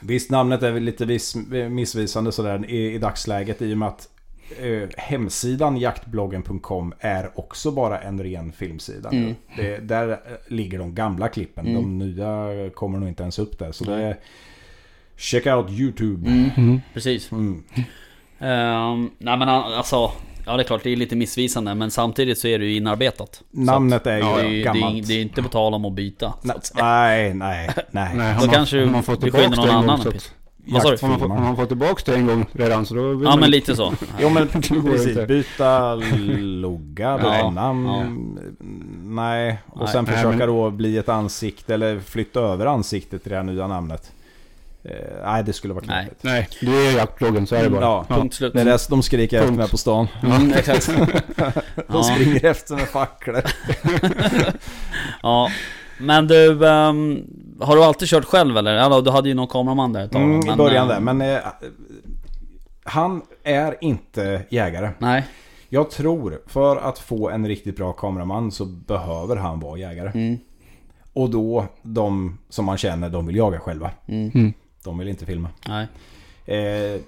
Visst, namnet är väl lite vis, missvisande sådär i, i dagsläget i och med att eh, hemsidan jaktbloggen.com är också bara en ren filmsida. Mm. Det, där eh, ligger de gamla klippen. Mm. De nya kommer nog inte ens upp där. Så det är... Check out YouTube. Mm. Mm. Precis. Mm. Ehm, nej men alltså, ja det är klart det är lite missvisande men samtidigt så är det ju inarbetat. Namnet är ju att, det, är, ju- det, är, gammalt. det är inte på tal om att byta. Så Nej, att nej, nej, nej. Nej, Då man, kanske har man fått beskyller tillbaka någon annan Vad sa du? har man, fått, tillbaka det en gång redan så då vill Ja man men lite så. Jo men precis, byta logga, byta Ja, namn. Nej, och Nej. sen Nej, försöka men- då bli ett ansikte eller flytta över ansiktet till det här nya namnet. Eh, nej, det skulle vara knepigt. Nej, du är jaktbloggen så är det bara. Ja, Punkt slut. Det är det de skriker efter Punkt. mig på stan. Mm, exakt. De springer efter med facklor. Ja. Men du, ehm, har du alltid kört själv eller? Ja, du hade ju någon kameraman där ett tag. Mm, I men, början där, ehm, men eh, han är inte jägare. Nej. Jag tror, för att få en riktigt bra kameraman så behöver han vara jägare. Mm. Och då, de som man känner, de vill jaga själva. Mm. Mm. De vill inte filma. Nej. Eh,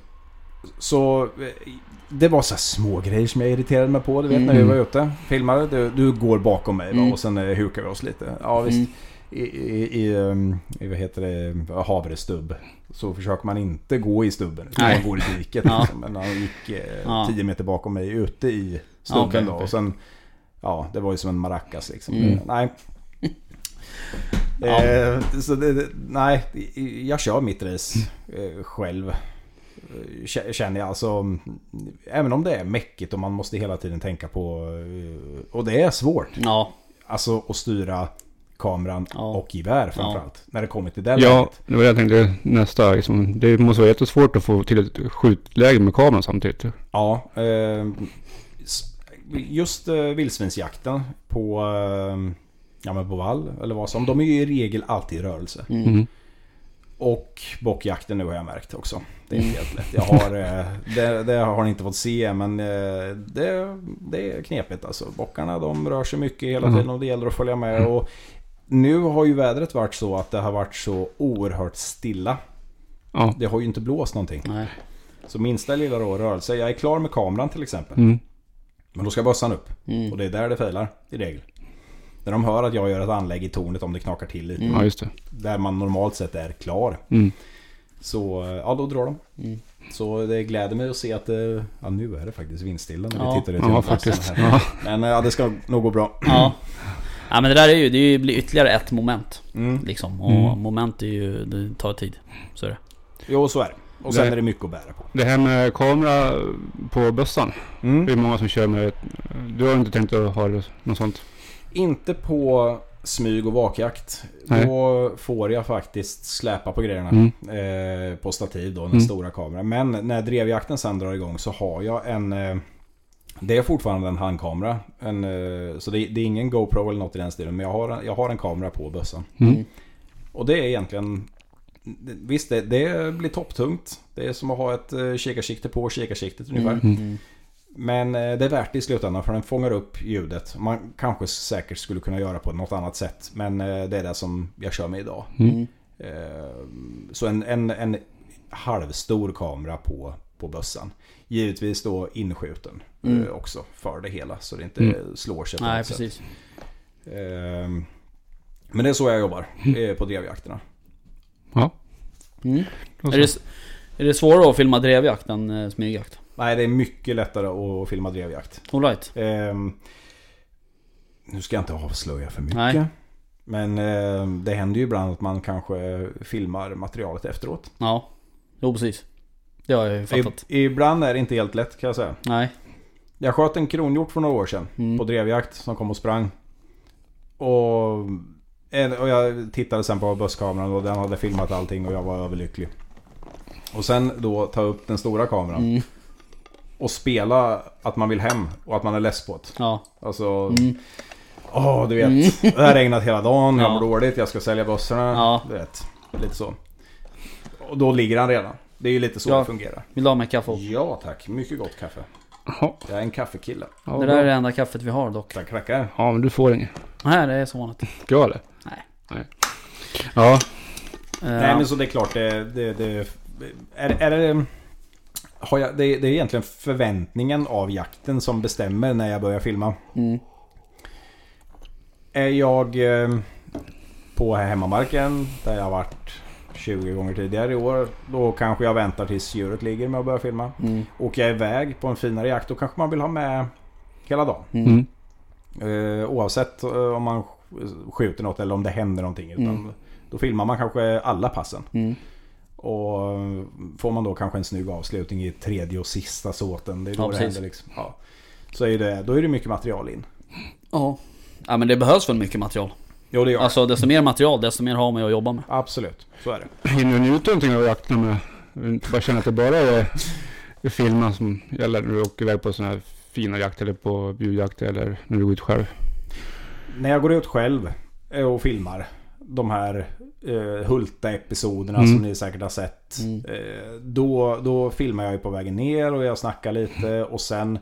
så eh, det var så små grejer som jag irriterade mig på. Du vet Mm. när vi var ute. Filmade. Du, du går bakom mig? Mm. och sen eh, hukar vi oss lite. Ja visst. Mm. I, i, i, um, i vad heter det, havrestubb. Så försöker man inte gå i stubben. Utan Nej. man går i diket. Ja. Liksom. Men han gick eh, Ja. 10 meter bakom mig ute i stubben okej, då. Och sen, ja det var ju som en maracas liksom. Mm. Nej. Ja. Eh, så det, nej, jag kör mitt race eh, själv. Eh, Känner jag alltså. Även om det är mäckigt och man måste hela tiden tänka på. Och det är svårt. Ja. Alltså att styra kameran Ja. och gevär framförallt. När det kommer till det Ja, läget. det var det jag tänkte nästa. Liksom, det måste vara jättesvårt att få till ett skjutläge med kameran samtidigt. Ja. Eh, just eh, vildsvinsjakten på, eh, ja, men på vall eller vad som. De är ju i regel alltid i rörelse. Mm. Mm. Och bockjakten nu har jag märkt också. Det är Mm. inte helt lätt. Jag har, eh, det, det har ni inte fått se men eh, det, det är knepigt alltså. Bockarna de rör sig mycket hela Mm. tiden och det gäller att följa med. Och nu har ju vädret varit så att det har varit så oerhört stilla. Ja. Det har ju inte blåst någonting. Nej. Så minsta lilla då rörelse. Jag är klar med kameran till exempel. Mm. Men då ska bössan upp. Mm. Och det är där det failar i regel. När de hör att jag gör ett anlägg i tornet om det knakar till lite. Mm. ja, just det. Där man normalt sett är klar. Mm. Så eh, ja, då drar de. Mm. Så det gläder mig att se att det, ja, nu är det faktiskt vindstilla när Ja. vi tittar ut Ja, genom faktiskt. fönstren här. Ja. Men ja, det ska nog gå bra. Ja. Ja men det där är ju, det blir ytterligare ett moment. Mm. Liksom. Och Mm. moment är ju, det tar tid. Så är det. Jo, så är det. Och sen Det- är det mycket att bära på. Det här med kamera på bössan. Det Mm. är många som kör med... Du har inte tänkt att ha det- något sånt? Inte på smyg och vakjakt. Nej. Då får jag faktiskt släpa på grejerna. Mm. Eh, på stativ då, den Mm. stora kameran. Men när drevjakten sen drar igång så har jag en... Eh, det är fortfarande en handkamera. En, eh, så det, det är ingen GoPro eller något i den stilen. Men jag har, en- jag har en kamera på bössan. Mm. Och det är egentligen... Visst, det, det blir topptungt. Det är som att ha ett eh, kikarsikte på kikarsiktet ungefär. Mm. Mm. Men eh, det är värt det i slutändan för den fångar upp ljudet. Man kanske säkert skulle kunna göra på något annat sätt. Men eh, det är det som jag kör med idag. Mm. Eh, Så en, en, en halvstor kamera på, på bössan. Givetvis då inskjuten Mm. också för det hela. Så det inte Mm. slår sig på Nej något sätt. precis. Eh, Men det är så jag jobbar eh, på drevjakterna. Ja. Mm. Är, det, är det svårare att filma drevjakt än smygjakt? Nej, det är mycket lättare att filma drevjakt. Alright. Ehm, nu ska jag inte avslöja för mycket. Nej. Men ehm, det händer ju ibland att man kanske filmar materialet efteråt. Ja. Jo precis. Det har jag ju fattat. I, ibland är det inte helt lätt kan jag säga. Nej. Jag sköt en kronhjort för några år sedan Mm. på drevjakt som kom och sprang. Och, och jag tittade sen på busskameran och den hade filmat allting och jag var överlycklig. Och sen då ta upp den stora kameran Mm. Och spela att man vill hem och att man är less på det. Ja. Alltså, Mm. Åh, du vet. Mm. Det har regnat hela dagen, jag Ja. mår dåligt, jag ska sälja bössorna. Ja. Du vet, lite så. Och då ligger han redan. Det är ju lite så Ja. det fungerar. Vill du ha med kaffe? Ja tack, mycket gott kaffe. Jaha. Jag är en kaffekille. Ja, det där är det enda kaffet vi har dock. Tack rackar. Ja, men du får inget. Nej, det är som vanligt. Ska jag det? Nej. Nej. Ja. Eh, Nej men så det är klart det... det, det är, är det... Har jag, det, det är egentligen förväntningen av jakten som bestämmer när jag börjar filma. mm. Är jag eh, på hemmamarken där jag har varit 20 gånger tidigare i år. Då kanske jag väntar tills djuret ligger med att börja filma. Mm. Åker jag iväg på en finare jakt då kanske man vill ha med hela dagen. Mm. Mm. Eh, oavsett eh, om man sk- skjuter något eller om det händer någonting. Utan Mm. Då filmar man kanske alla passen. Mm. Och får man då kanske en snygg avslutning i tredje och sista såten. Det är då Ja, det precis. händer liksom. Ja. Så är det, då är det mycket material in. Ja. Ja men det behövs väl mycket material. Jo det gör. Alltså desto mer material, desto mer har man ju att jobba med. Absolut, så är det. Hinner du njuta någonting av jakten med? Bara känna att det bara är, filmen som gäller när du åker iväg på sådana här fina jakt eller på bjudjakt eller när du går ut själv? När jag går ut själv och filmar de här eh, Hulta-episoderna Mm. som ni säkert har sett. Mm. Eh, då, då filmar jag ju på vägen ner och jag snackar lite och sen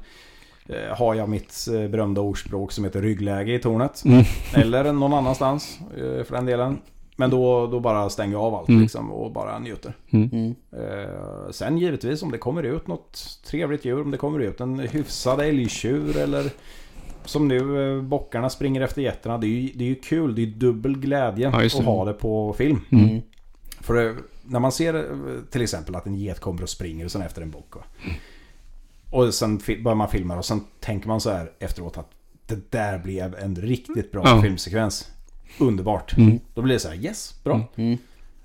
eh, har jag mitt eh, berömda ordspråk som heter ryggläge i tornet. Mm. Eller någon annanstans eh, för den delen. Men då, då bara stänger jag av allt Mm. liksom och bara njuter. Mm. Eh, sen givetvis om det kommer ut något trevligt djur, om det kommer ut en hyfsad älgtjur eller som nu eh, bockarna springer efter getterna. Det är ju, det är ju kul, det är dubbel glädje Ja, att det. ha det på film. Mm. Mm. För eh, när man ser eh, till exempel att en get kommer och springer och sen efter en bock. va. Och sen börjar man filma och sen tänker man så här efteråt att det där blev en riktigt bra Ja. filmsekvens. Underbart. Mm. Då blir det så här yes, bra. Mm. Mm.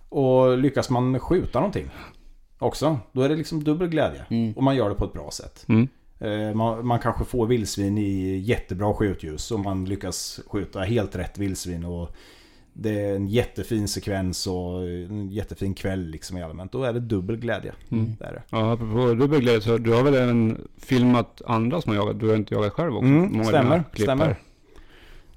Och lyckas man skjuta någonting också, då är det liksom dubbel glädje. Mm. Och man gör det på ett bra sätt. Eh, Man, man kanske får vildsvin i jättebra skjutljus och man lyckas skjuta helt rätt vildsvin. Och det är en jättefin sekvens och en jättefin kväll liksom i allmänt. Då är det dubbel glädje. Mm. Det är det. Ja, apropå dubbelglädje så du har väl även filmat andra som har jagat? Du har inte jagat själv också? Mm, stämmer, stämmer.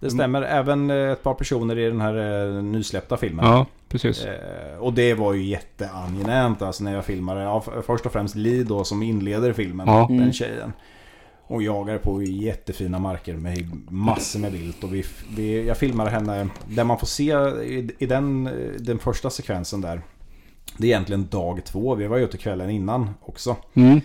Det stämmer. Även eh, ett par personer i den här eh, nysläppta filmen. Ja, precis. Eh, och det var ju jätteangenämt alltså när jag filmade. Ja, först och främst Li då som inleder filmen. Ja. Den Mm. tjejen. Och jagar på jättefina marker med massor med vilt. Och vi, vi, jag filmade henne, där man får se i, i den, den första sekvensen där. Det är egentligen dag två, vi var ute kvällen innan också. Mm.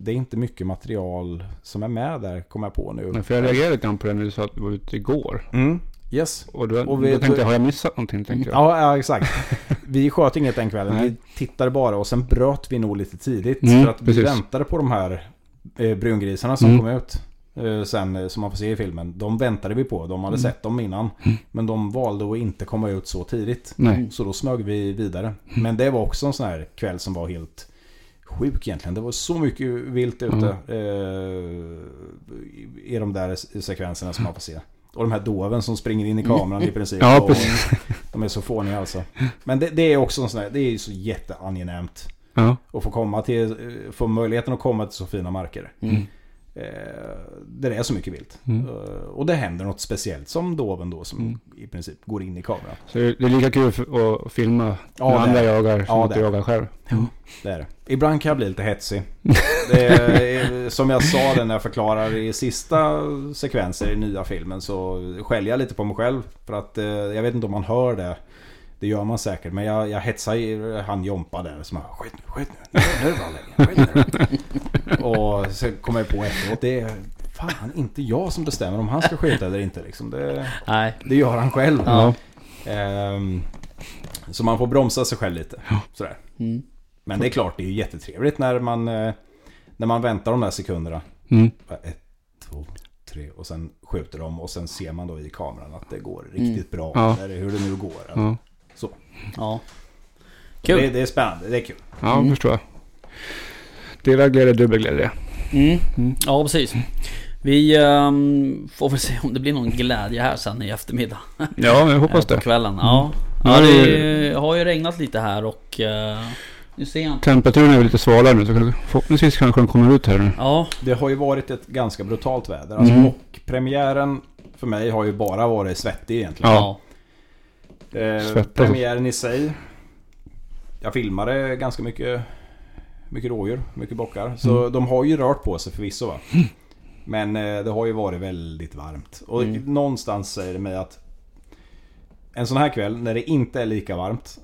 Det är inte mycket material som är med där, kommer jag på nu. Men för jag reagerade lite på det när du sa att du var ute igår. Mm, yes. Och då, Och vi- då tänkte jag, har jag missat någonting? Tänkte jag. Ja, ja, exakt. Vi sköt inget den kvällen. Nej. Vi tittade bara och sen bröt vi nog lite tidigt. Mm, för att vi precis. väntade på de här eh, brungrisarna som Mm. kom ut. eh, sen eh, som man får se i filmen. De väntade vi på. De hade Mm. sett dem innan. Men de valde att inte komma ut så tidigt. Nej. Så då smög vi vidare. Men det var också en sån här kväll som var helt sjuk egentligen. Det var så mycket vilt ute eh, i de där sekvenserna som man får se. Och de här doven som springer in i kameran i princip. Ja, Och. De är så fåniga alltså. Men det, det är också en sån här, det är ju så jätteangenämt. Ja. Att få komma till, eh, få möjligheten att komma till så fina marker. Mm. Eh, där det är så mycket vilt. Mm. Eh, och det händer något speciellt som doven då som Mm. i princip går in i kameran. Så det är lika kul att filma Ja, när andra jagar som ja, att jagar själv. Det är det. Ibland kan jag bli lite hetsig. Är, som jag sa det när jag förklarar i sista sekvenser i nya filmen så skäller jag lite på mig själv. För att eh, jag vet inte om man hör det. Det gör man säkert. Men jag, jag hetsar han Jompa där som bara skjut nu, skjut nu. Nu nu. Och så kommer jag på efteråt. Det är fan inte jag som bestämmer om han ska skjuta eller inte liksom. Det, Nej. det gör han själv. Ja. Ehm, så man får bromsa sig själv lite. Sådär. Mm. Men det är klart, det är ju jättetrevligt när man, eh, när man väntar de där sekunderna. Mm. Ett, två, tre och sen skjuter de och sen ser man då i kameran att det går riktigt bra. Ja. Eller hur det nu går. Ja, Ja. Det, Kul. det är spännande, det är kul. ja Mm. förstår jag. Delad glädje, dubbel glädje. Mm. Mm. Ja, precis. Vi ehm, får väl se om det blir någon glädje här sen i eftermiddag. Ja, jag hoppas Eh, På det. kvällen. Ja. Ja, Ja, det det- har ju regnat lite här och... eh, nu ser jag inte. Temperaturen är ju lite svalare nu så förhoppningsvis kanske den kommer ut här nu. Ja. Det har ju varit ett ganska brutalt väder. Alltså Mm. mockpremiären för mig har ju bara varit svettig egentligen. Ja. Eh, Svettas. premiären i sig. Jag filmade ganska mycket, mycket rådjur, mycket bockar. Så Mm. de har ju rört på sig förvisso va. Men eh, det har ju varit väldigt varmt. Och Mm. någonstans säger det mig att en sån här kväll när det inte är lika varmt.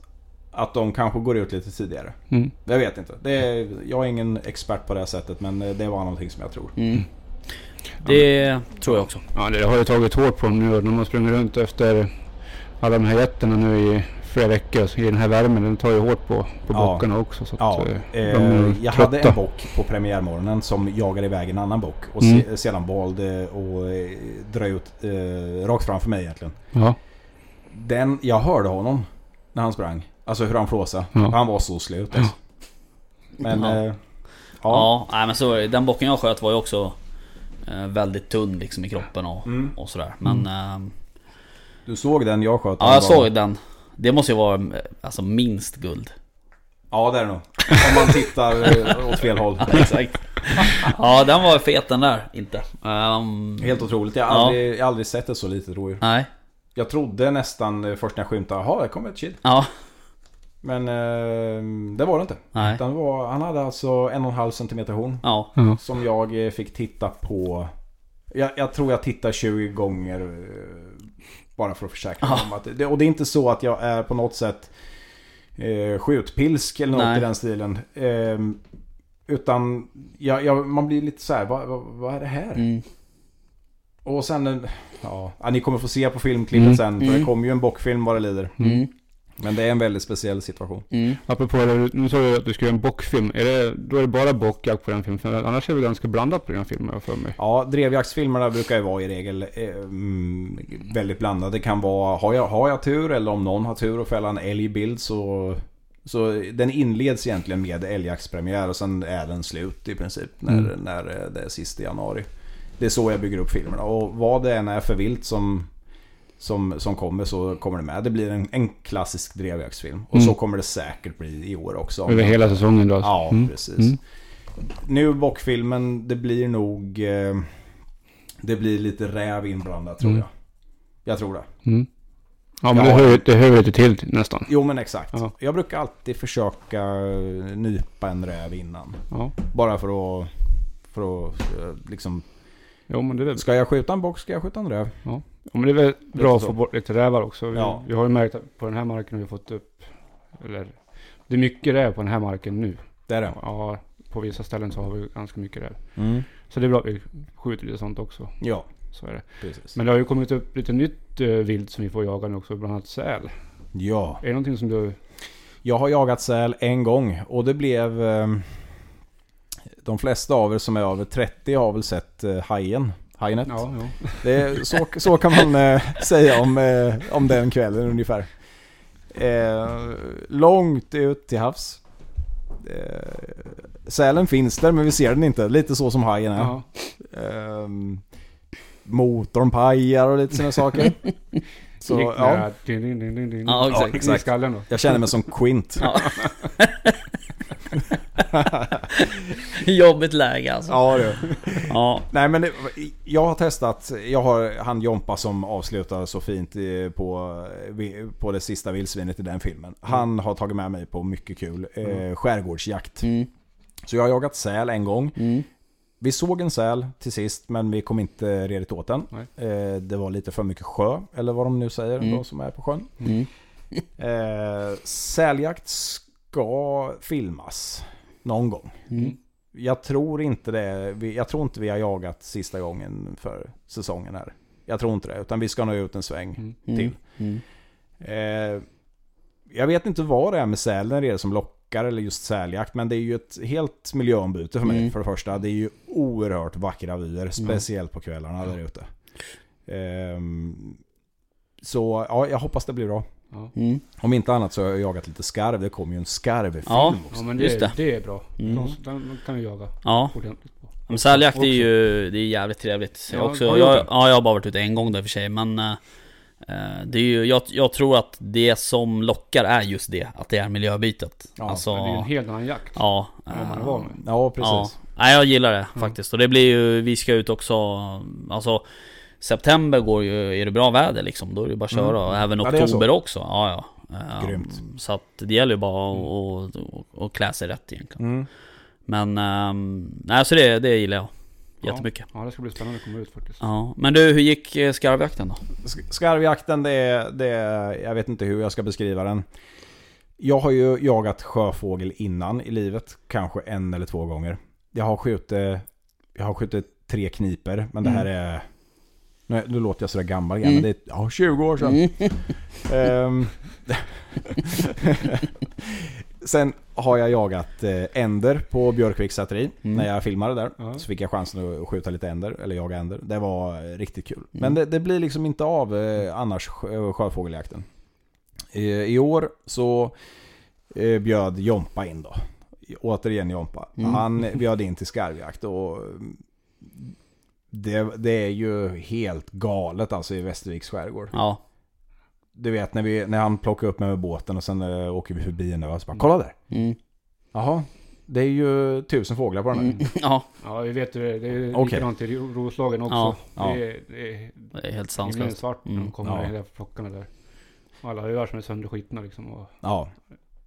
Att de kanske går ut lite tidigare. Mm. Jag vet inte. Det är, jag är ingen expert på det här sättet men eh, det var någonting som jag tror. Mm. Det tror jag också. Ja, det har ju tagit hårt på dem nu. De har sprungit runt efter alla de här getterna nu i flera veckor. I den här värmen, den tar ju hårt på, på Ja. bockarna också. Så att, Ja, eh, de eh, jag trötta. hade en bock på premiärmorgonen som jagade iväg en annan bock. Och Mm. se, sedan valde att eh, dra ut eh, rakt framför mig egentligen. Ja, Den, jag hörde honom när han sprang. Alltså hur han flåsade. Ja. Han var så slut alltså. Men Ja. eh, ja. Ja, nej, men så. Den bocken jag sköt var ju också eh, väldigt tunn liksom i kroppen och, Mm. och sådär. Men... ehm, Du såg den jag sköt? ja, jag såg den. Det måste ju vara alltså minst guld. Ja det är det nog. Om man tittar eh, åt fel håll. Exakt. ja, den var fet den där. Inte. Ehm, Helt otroligt. Jag har Ja. aldrig, jag har aldrig sett ett så litet rådjur. Nej. Jag trodde nästan eh, först när jag skymtade, jaha det kommer ett kid. Ja. Men eh, det var det inte. Nej. Utan det var, han hade alltså en och en halv centimeter horn. Ja. ja. Som jag eh, fick titta på. Jag, jag tror jag tittar 20 gånger. Eh, Bara för att försäkra mig om att det, Och det är inte så att jag är på något sätt eh, skjutpilsk eller något Nej. i den stilen. Eh, utan jag, jag, man blir lite så här, vad, vad, vad är det här? Mm. Och sen, en- ja, ja, ni kommer få se på filmklippet Mm. sen. För Mm. det kommer ju en bockfilm vad det lider. Mm. Men det är en väldigt speciell situation. Mm. Apropå det, nu sa du att du ska göra en bockfilm. Är det, då är det bara bockjakt på den filmen? För annars är det ganska blandat på har jag för mig. Ja, drevjaktsfilmerna brukar ju vara i regel eh, mm, väldigt blandade. Det kan vara, har jag, har jag tur eller om någon har tur och fälla en älgbild så... Så den inleds egentligen med älgjaktspremiär och sen är den slut i princip när, Mm. när det är sista januari. Det är så jag bygger upp filmerna och vad det än är för vilt som, som, som kommer så kommer det med. Det blir en, en klassisk drevjaktsfilm och Mm. så kommer det säkert bli i år också. Över hela säsongen då alltså. Ja, Mm. precis. Mm. Nu bockfilmen, det blir nog... Eh, det blir lite räv inblandat tror Mm. jag. Jag tror det. Mm. Ja men Ja. det, hör, det hör lite till nästan. Jo men exakt. Ja. Jag brukar alltid försöka eh, nypa en räv innan. Ja. Bara för att... För att eh, liksom... Jo men det är väl, Ska jag skjuta en bock ska jag skjuta en räv. ja, men det är väl bra att så. få bort lite rävar också. Vi, Ja. vi har ju märkt att på den här marken har vi fått upp, eller det är mycket räv på den här marken nu. Det är det. Ja, på vissa ställen så har vi ganska mycket räv. Mm. Så det är bra att vi skjuter lite sånt också. Ja, Så är det. precis. Men det har ju kommit upp lite nytt uh, vilt som vi får jaga nu också, bland annat säl. Ja. Är det någonting som du... Jag har jagat säl en gång och det blev... Eh, de flesta av er som är över 30 har väl sett eh, Hajen Hajnet. Ja, ja. Det så, så kan man eh, säga om, eh, om den kvällen ungefär. Eh, långt ut till havs. Eh, sälen finns där men vi ser den inte. Lite så som hajen är. ja. Eh, motorn pajar och lite sådana saker. Så ja. Ja, exakt. Jag känner mig som Quint. Ja. Jobbigt läge alltså. Ja, det. Ja. Nej men det, jag har testat, jag har han Jompa som avslutar så fint på, på det sista vildsvinet i den filmen. Han har tagit med mig på mycket kul eh, skärgårdsjakt. Mm. Så jag har jagat säl en gång. Mm. Vi såg en säl till sist men vi kom inte redigt åt den. Eh, det var lite för mycket sjö, eller vad de nu säger, Mm. de som är på sjön. Mm. Eh, säljakt ska filmas någon gång. Mm. Jag tror inte det. Jag tror inte vi har jagat sista gången för säsongen här. Jag tror inte det. Utan vi ska nå ut en sväng Mm. Mm. till. Mm. Eh, jag vet inte vad det är med sälen det är som lockar eller just säljakt. Men det är ju ett helt miljöombyte för mig Mm. för det första. Det är ju oerhört vackra vyer. Speciellt på kvällarna där ute. Ehm, så ja, jag hoppas det blir bra. Mm. Om inte annat så har jag jagat lite skarv. Det kommer ju en skarvfilm Ja. också. ja, men det, Just det. det är bra. Mm. De, kan vi jaga Ja. ordentligt på. Men säljakt är ju det är jävligt trevligt. Jag, Ja, också, jag, det? ja, jag har bara varit ute en gång där för sig men eh, det är ju, jag, jag tror att det som lockar är just det, att det är miljöbytet. Ja, alltså, det är ju en helt annan jakt. ja. vad man är van med. Ja, precis. Ja, Nej, jag gillar det faktiskt. Och det blir ju, vi ska ut också, alltså September går ju, är det bra väder liksom, då är det bara att köra. Och även Ja, oktober också. Ja, ja. Eh, Grymt. Så att det gäller ju bara att, att, att klä sig rätt egentligen. Mm. Men, um, nej så det, det gillar jag. Jättemycket. Ja, det ska bli spännande att komma ut faktiskt. Ja. Men du, hur gick eh, skarvjakten då? Sk- Skarvjakten, det är, det är, jag vet inte hur jag ska beskriva den. Jag har ju jagat sjöfågel innan i livet, kanske en eller två gånger. Jag har skjutit, jag har skjutit tre kniper, men det här är... Nu, nu låter jag sådär gammal igen, Mm. men det är ja, 20 år sedan. Ehm, Sen har jag jagat eh, änder på Björkviks säteri. Mm. När jag filmade där. Ja. Så fick jag chansen att skjuta lite änder, eller jaga änder. Det var eh, riktigt kul. Mm. Men det, det blir liksom inte av eh, annars sjö- sjöfågeljakten. I, I år så bjöd Jompa in då. Återigen Jompa. Mm. Han bjöd in till skarvjakt och mm, det, det är ju helt galet alltså i Västerviks skärgård. Ja. Du vet när, vi, när han plockar upp mig med båten och sen eh, åker vi förbi en ö så bara kolla där. Mm. Jaha, det är ju tusen fåglar på den här. Mm. Ja, Ja, vi vet ju det. Det är Okej. likadant i Ro- Roslagen också. Ja, ja. Det är, det är det är helt sanslöst. svart när Mm. de kommer Ja. ja. där plockarna där. Och alla öar som är sönderskitna liksom. Och, Ja.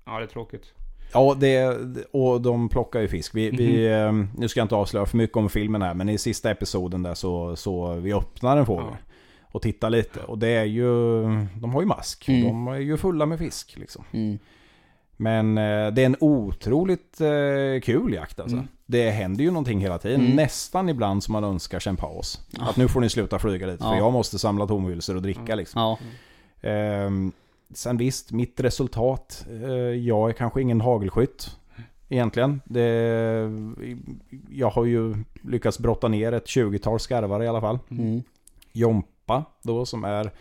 ja, det är tråkigt. Ja, det, och de plockar ju fisk. Vi, vi, Mhm. eh, nu ska jag inte avslöja för mycket om filmen här, men i sista episoden där så, så vi öppnar en fågel. Ja. Och tittar lite. Och det är ju, de har ju mask. Mm. De är ju fulla med fisk liksom. Mm. Men eh, det är en otroligt eh, kul jakt alltså. Mm. Det händer ju någonting hela tiden. Mm. Nästan ibland som man önskar sig en paus. Ja. Att nu får ni sluta flyga lite Ja. för jag måste samla tomhylsor och dricka liksom. Ja. Ehm, sen visst, mitt resultat. Eh, jag är kanske ingen hagelskytt. Egentligen. Det, jag har ju lyckats brotta ner ett 20-tal skarvar i alla fall. Mm. Jompa då som är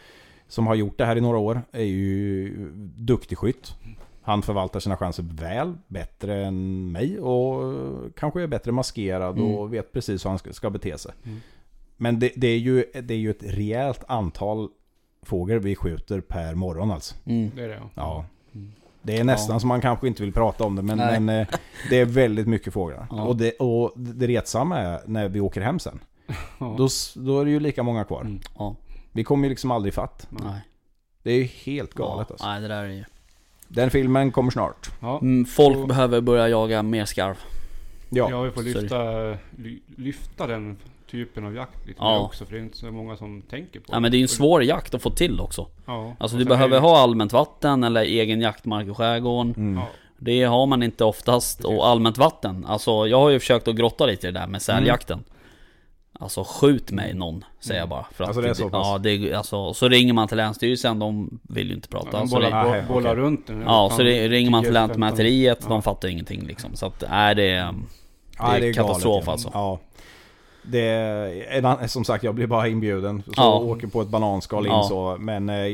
som har gjort det här i några år är ju duktig skytt. Han förvaltar sina chanser väl, bättre än mig och kanske är bättre maskerad Mm. och vet precis hur han ska, ska bete sig. Mm. Men det, det, är ju, det är ju ett rejält antal fågel vi skjuter per morgon alltså. Mm. Det är det ja. Ja. Mm. Det är nästan Ja. som man kanske inte vill prata om det men, men eh, det är väldigt mycket fåglar. Ja. Och, det, och det retsamma är när vi åker hem sen. Ja. Då, då är det ju lika många kvar. Mm. Ja. Vi kommer ju liksom aldrig fatt. Nej. Det är ju helt galet ja. alltså. Nej, det där är ju... Den filmen kommer snart. Ja. Mm, folk Och- behöver börja jaga mer skarv. Ja. Ja, vi får lyfta, ly, lyfta den typen av jakt lite Ja. mer också. För det är inte så många som tänker på Ja men det är ju en svår jakt att få till också. Ja. Alltså Och du behöver är det- ha allmänt vatten eller egen jaktmark i skärgården. Mm. Ja. Det har man inte oftast. Precis. Och allmänt vatten. Alltså jag har ju försökt att grotta lite i det där med säljakten. Alltså skjut mig någon, säger jag bara. För att Alltså, det är så pass? Ja, det är, alltså, så ringer man till Länsstyrelsen, de vill ju inte prata. Ja, de så bollar, det, bo- okej. bollar runt den. ja, så det, ringer man till 10, Lantmäteriet, 15. de fattar ingenting liksom. Så att, är det... Ja, det är katastrof galet, ja. alltså. Ja. Det är, som sagt, jag blir bara inbjuden. Så Ja. åker på ett bananskal in Ja. så. Men eh,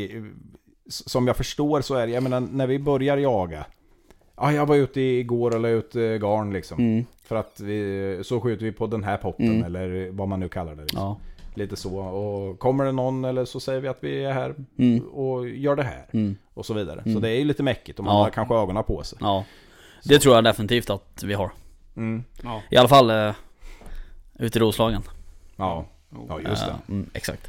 som jag förstår så är det, jag menar när vi börjar jaga. Ja, jag var ute igår och la ut eh, garn liksom. Mm. För att vi, så skjuter vi på den här potten Mm. eller vad man nu kallar det. Liksom. Ja. Lite så. Och kommer det någon eller så säger vi att vi är här Mm. och gör det här. Mm. Och så vidare. Så Mm. det är ju lite mäckigt och man Ja. har kanske ögonen på sig. Ja. Det tror jag definitivt att vi har. Mm. Ja. I alla fall eh, ute i Roslagen. Ja. Ja, just det. Eh, Mm, exakt.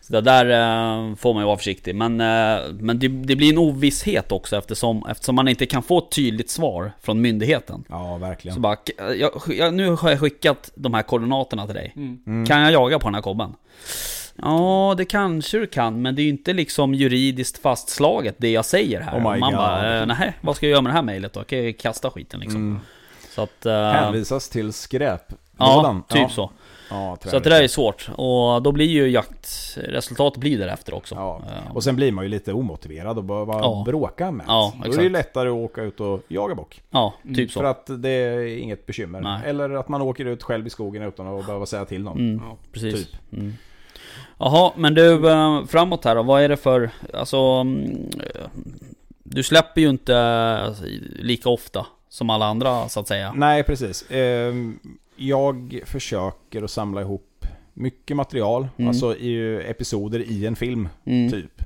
Så det där eh, får man ju vara försiktig. Men, eh, men det, det blir en ovisshet också eftersom, eftersom man inte kan få ett tydligt svar från myndigheten. Ja, verkligen. Så bara, jag, jag, nu har jag skickat de här koordinaterna till dig. Mm. Mm. Kan jag jaga på den här kobben? Ja, det kanske du kan, men det är ju inte liksom juridiskt fastslaget det jag säger här. Oh man God. bara, nej, vad ska jag göra med det här mejlet då? Kan jag kasta skiten liksom? Mm. Så att... eh, Hänvisas till skräp. Ja, typ så. Ja, Så att det där är svårt. Och då blir ju jaktresultatet blir därefter också. Ja. Eh, Och sen blir man ju lite omotiverad och bara, bara Ja. bråka med. Ja, Då är det ju lättare att åka ut och jaga bock. ja, Mm, typ så. För att det är inget bekymmer. Nej. Eller att man åker ut själv i skogen utan att behöva säga till någon. Mm, Ja. precis. typ. Mm. Jaha, men du, eh, framåt här då, vad är det för, alltså... mm, eh, Du släpper ju inte eh, lika ofta som alla andra så att säga. Nej, precis. Jag försöker att samla ihop mycket material. Mm. Alltså i episoder i en film, Mm. typ.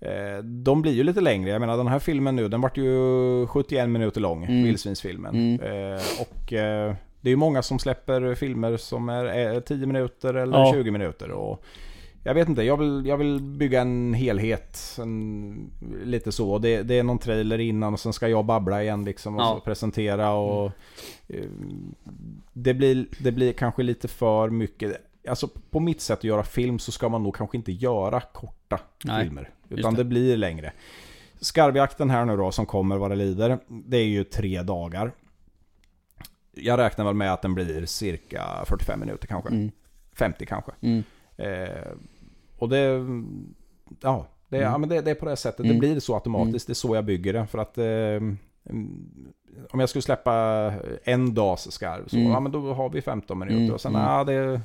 Eh, De blir ju lite längre. Jag menar den här filmen nu, den vart ju 71 minuter lång, Mm. Vildsvinsfilmen. Mm. Eh, Och eh, det är ju många som släpper filmer som är eh, 10 minuter eller Ja. 20 minuter. Och jag vet inte, jag vill, jag vill bygga en helhet. En, lite så. Det, det är någon trailer innan och sen ska jag babbla igen liksom och Ja. presentera och... eh, Det blir, det blir kanske lite för mycket. Alltså på mitt sätt att göra film så ska man nog kanske inte göra korta Nej, filmer. Utan det. det. blir längre. Skarvjakten här nu då som kommer vad det lider. Det är ju tre dagar. Jag räknar väl med att den blir cirka 45 minuter kanske. Mm. 50 kanske. Mm. Eh, och det... Ja, det, Mm. ja men det, det är på det sättet. Mm. Det blir så automatiskt. Det är så jag bygger det. För att... Eh, mm, om jag skulle släppa en dags skarv så Mm. ja, men då har vi 15 minuter. Mm. Och sen, Mm. ja det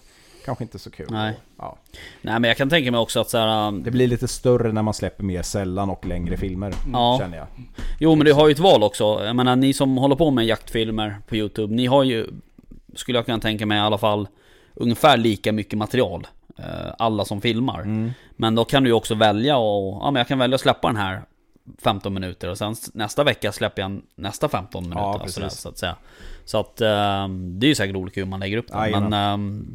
kanske inte så kul. Nej. Ja. Nej men jag kan tänka mig också att så här, um, Det blir lite större när man släpper mer sällan och längre filmer. Ja. Känner jag. Jo men du har ju ett val också. Jag menar ni som håller på med jaktfilmer på YouTube, ni har ju, skulle jag kunna tänka mig i alla fall, ungefär lika mycket material. Eh, Alla som filmar. Mm. Men då kan du också välja och, ja men jag kan välja att släppa den här 15 minuter och sen nästa vecka släpper jag nästa 15 minuter. Ja, sådär, precis. så att säga. Så att ehm, det är ju säkert olika hur man lägger upp det. Men, Jajamän. ehm,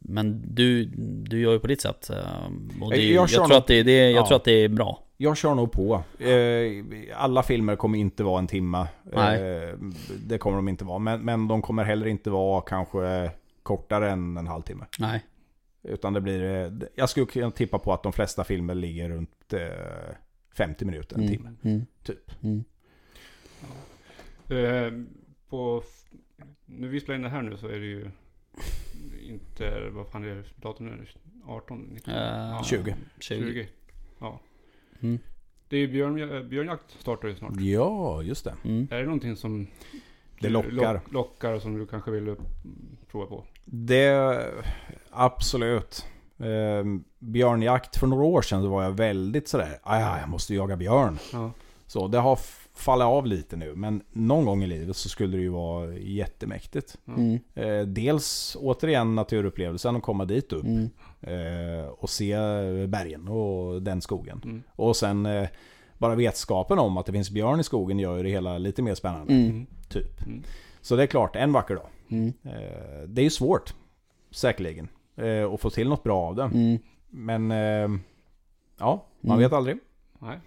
men du, du gör ju på ditt sätt. ehm, och det, Jag tror nog- att det, det, jag Ja. tror att det är bra. Jag kör nog på. Eh, alla filmer kommer inte vara en timma. Nej. Eh, det kommer de inte vara. Men, men de kommer heller inte vara kanske kortare än en halvtimme. Nej. Utan det blir... eh, Jag skulle kunna tippa på att de flesta filmer ligger runt eh, 50 minuter, en timme. Mm, mm, Typ. mm. Eh, på, när vi spelar in det här nu så är det ju inte, vad fan är det, datum nu? 18? 19? Eh, Ja, 20. 20. 20. Ja. Mm. Det är ju björn, björnjakt startar ju snart. Ja, just det. Mm. Är det någonting som Det lockar. lock- lockar och som du kanske vill prova på? Det... Absolut. Eh, björnjakt för några år sedan så var jag väldigt sådär, "Ah, ja, jag måste jaga björn. Ja. Så det har fallit av lite nu, men någon gång i livet så skulle det ju vara jättemäktigt. Mm. Eh, dels återigen naturupplevelsen att komma dit upp Mm. eh, och se bergen och den skogen. Mm. Och sen eh, bara vetskapen om att det finns björn i skogen gör ju det hela lite mer spännande. Mm. Typ. Mm. Så det är klart, en vacker dag. Mm. Eh, det är ju svårt, säkerligen, eh, att få till något bra av det. Mm. Men eh, ja, man Mm. vet aldrig. Nej.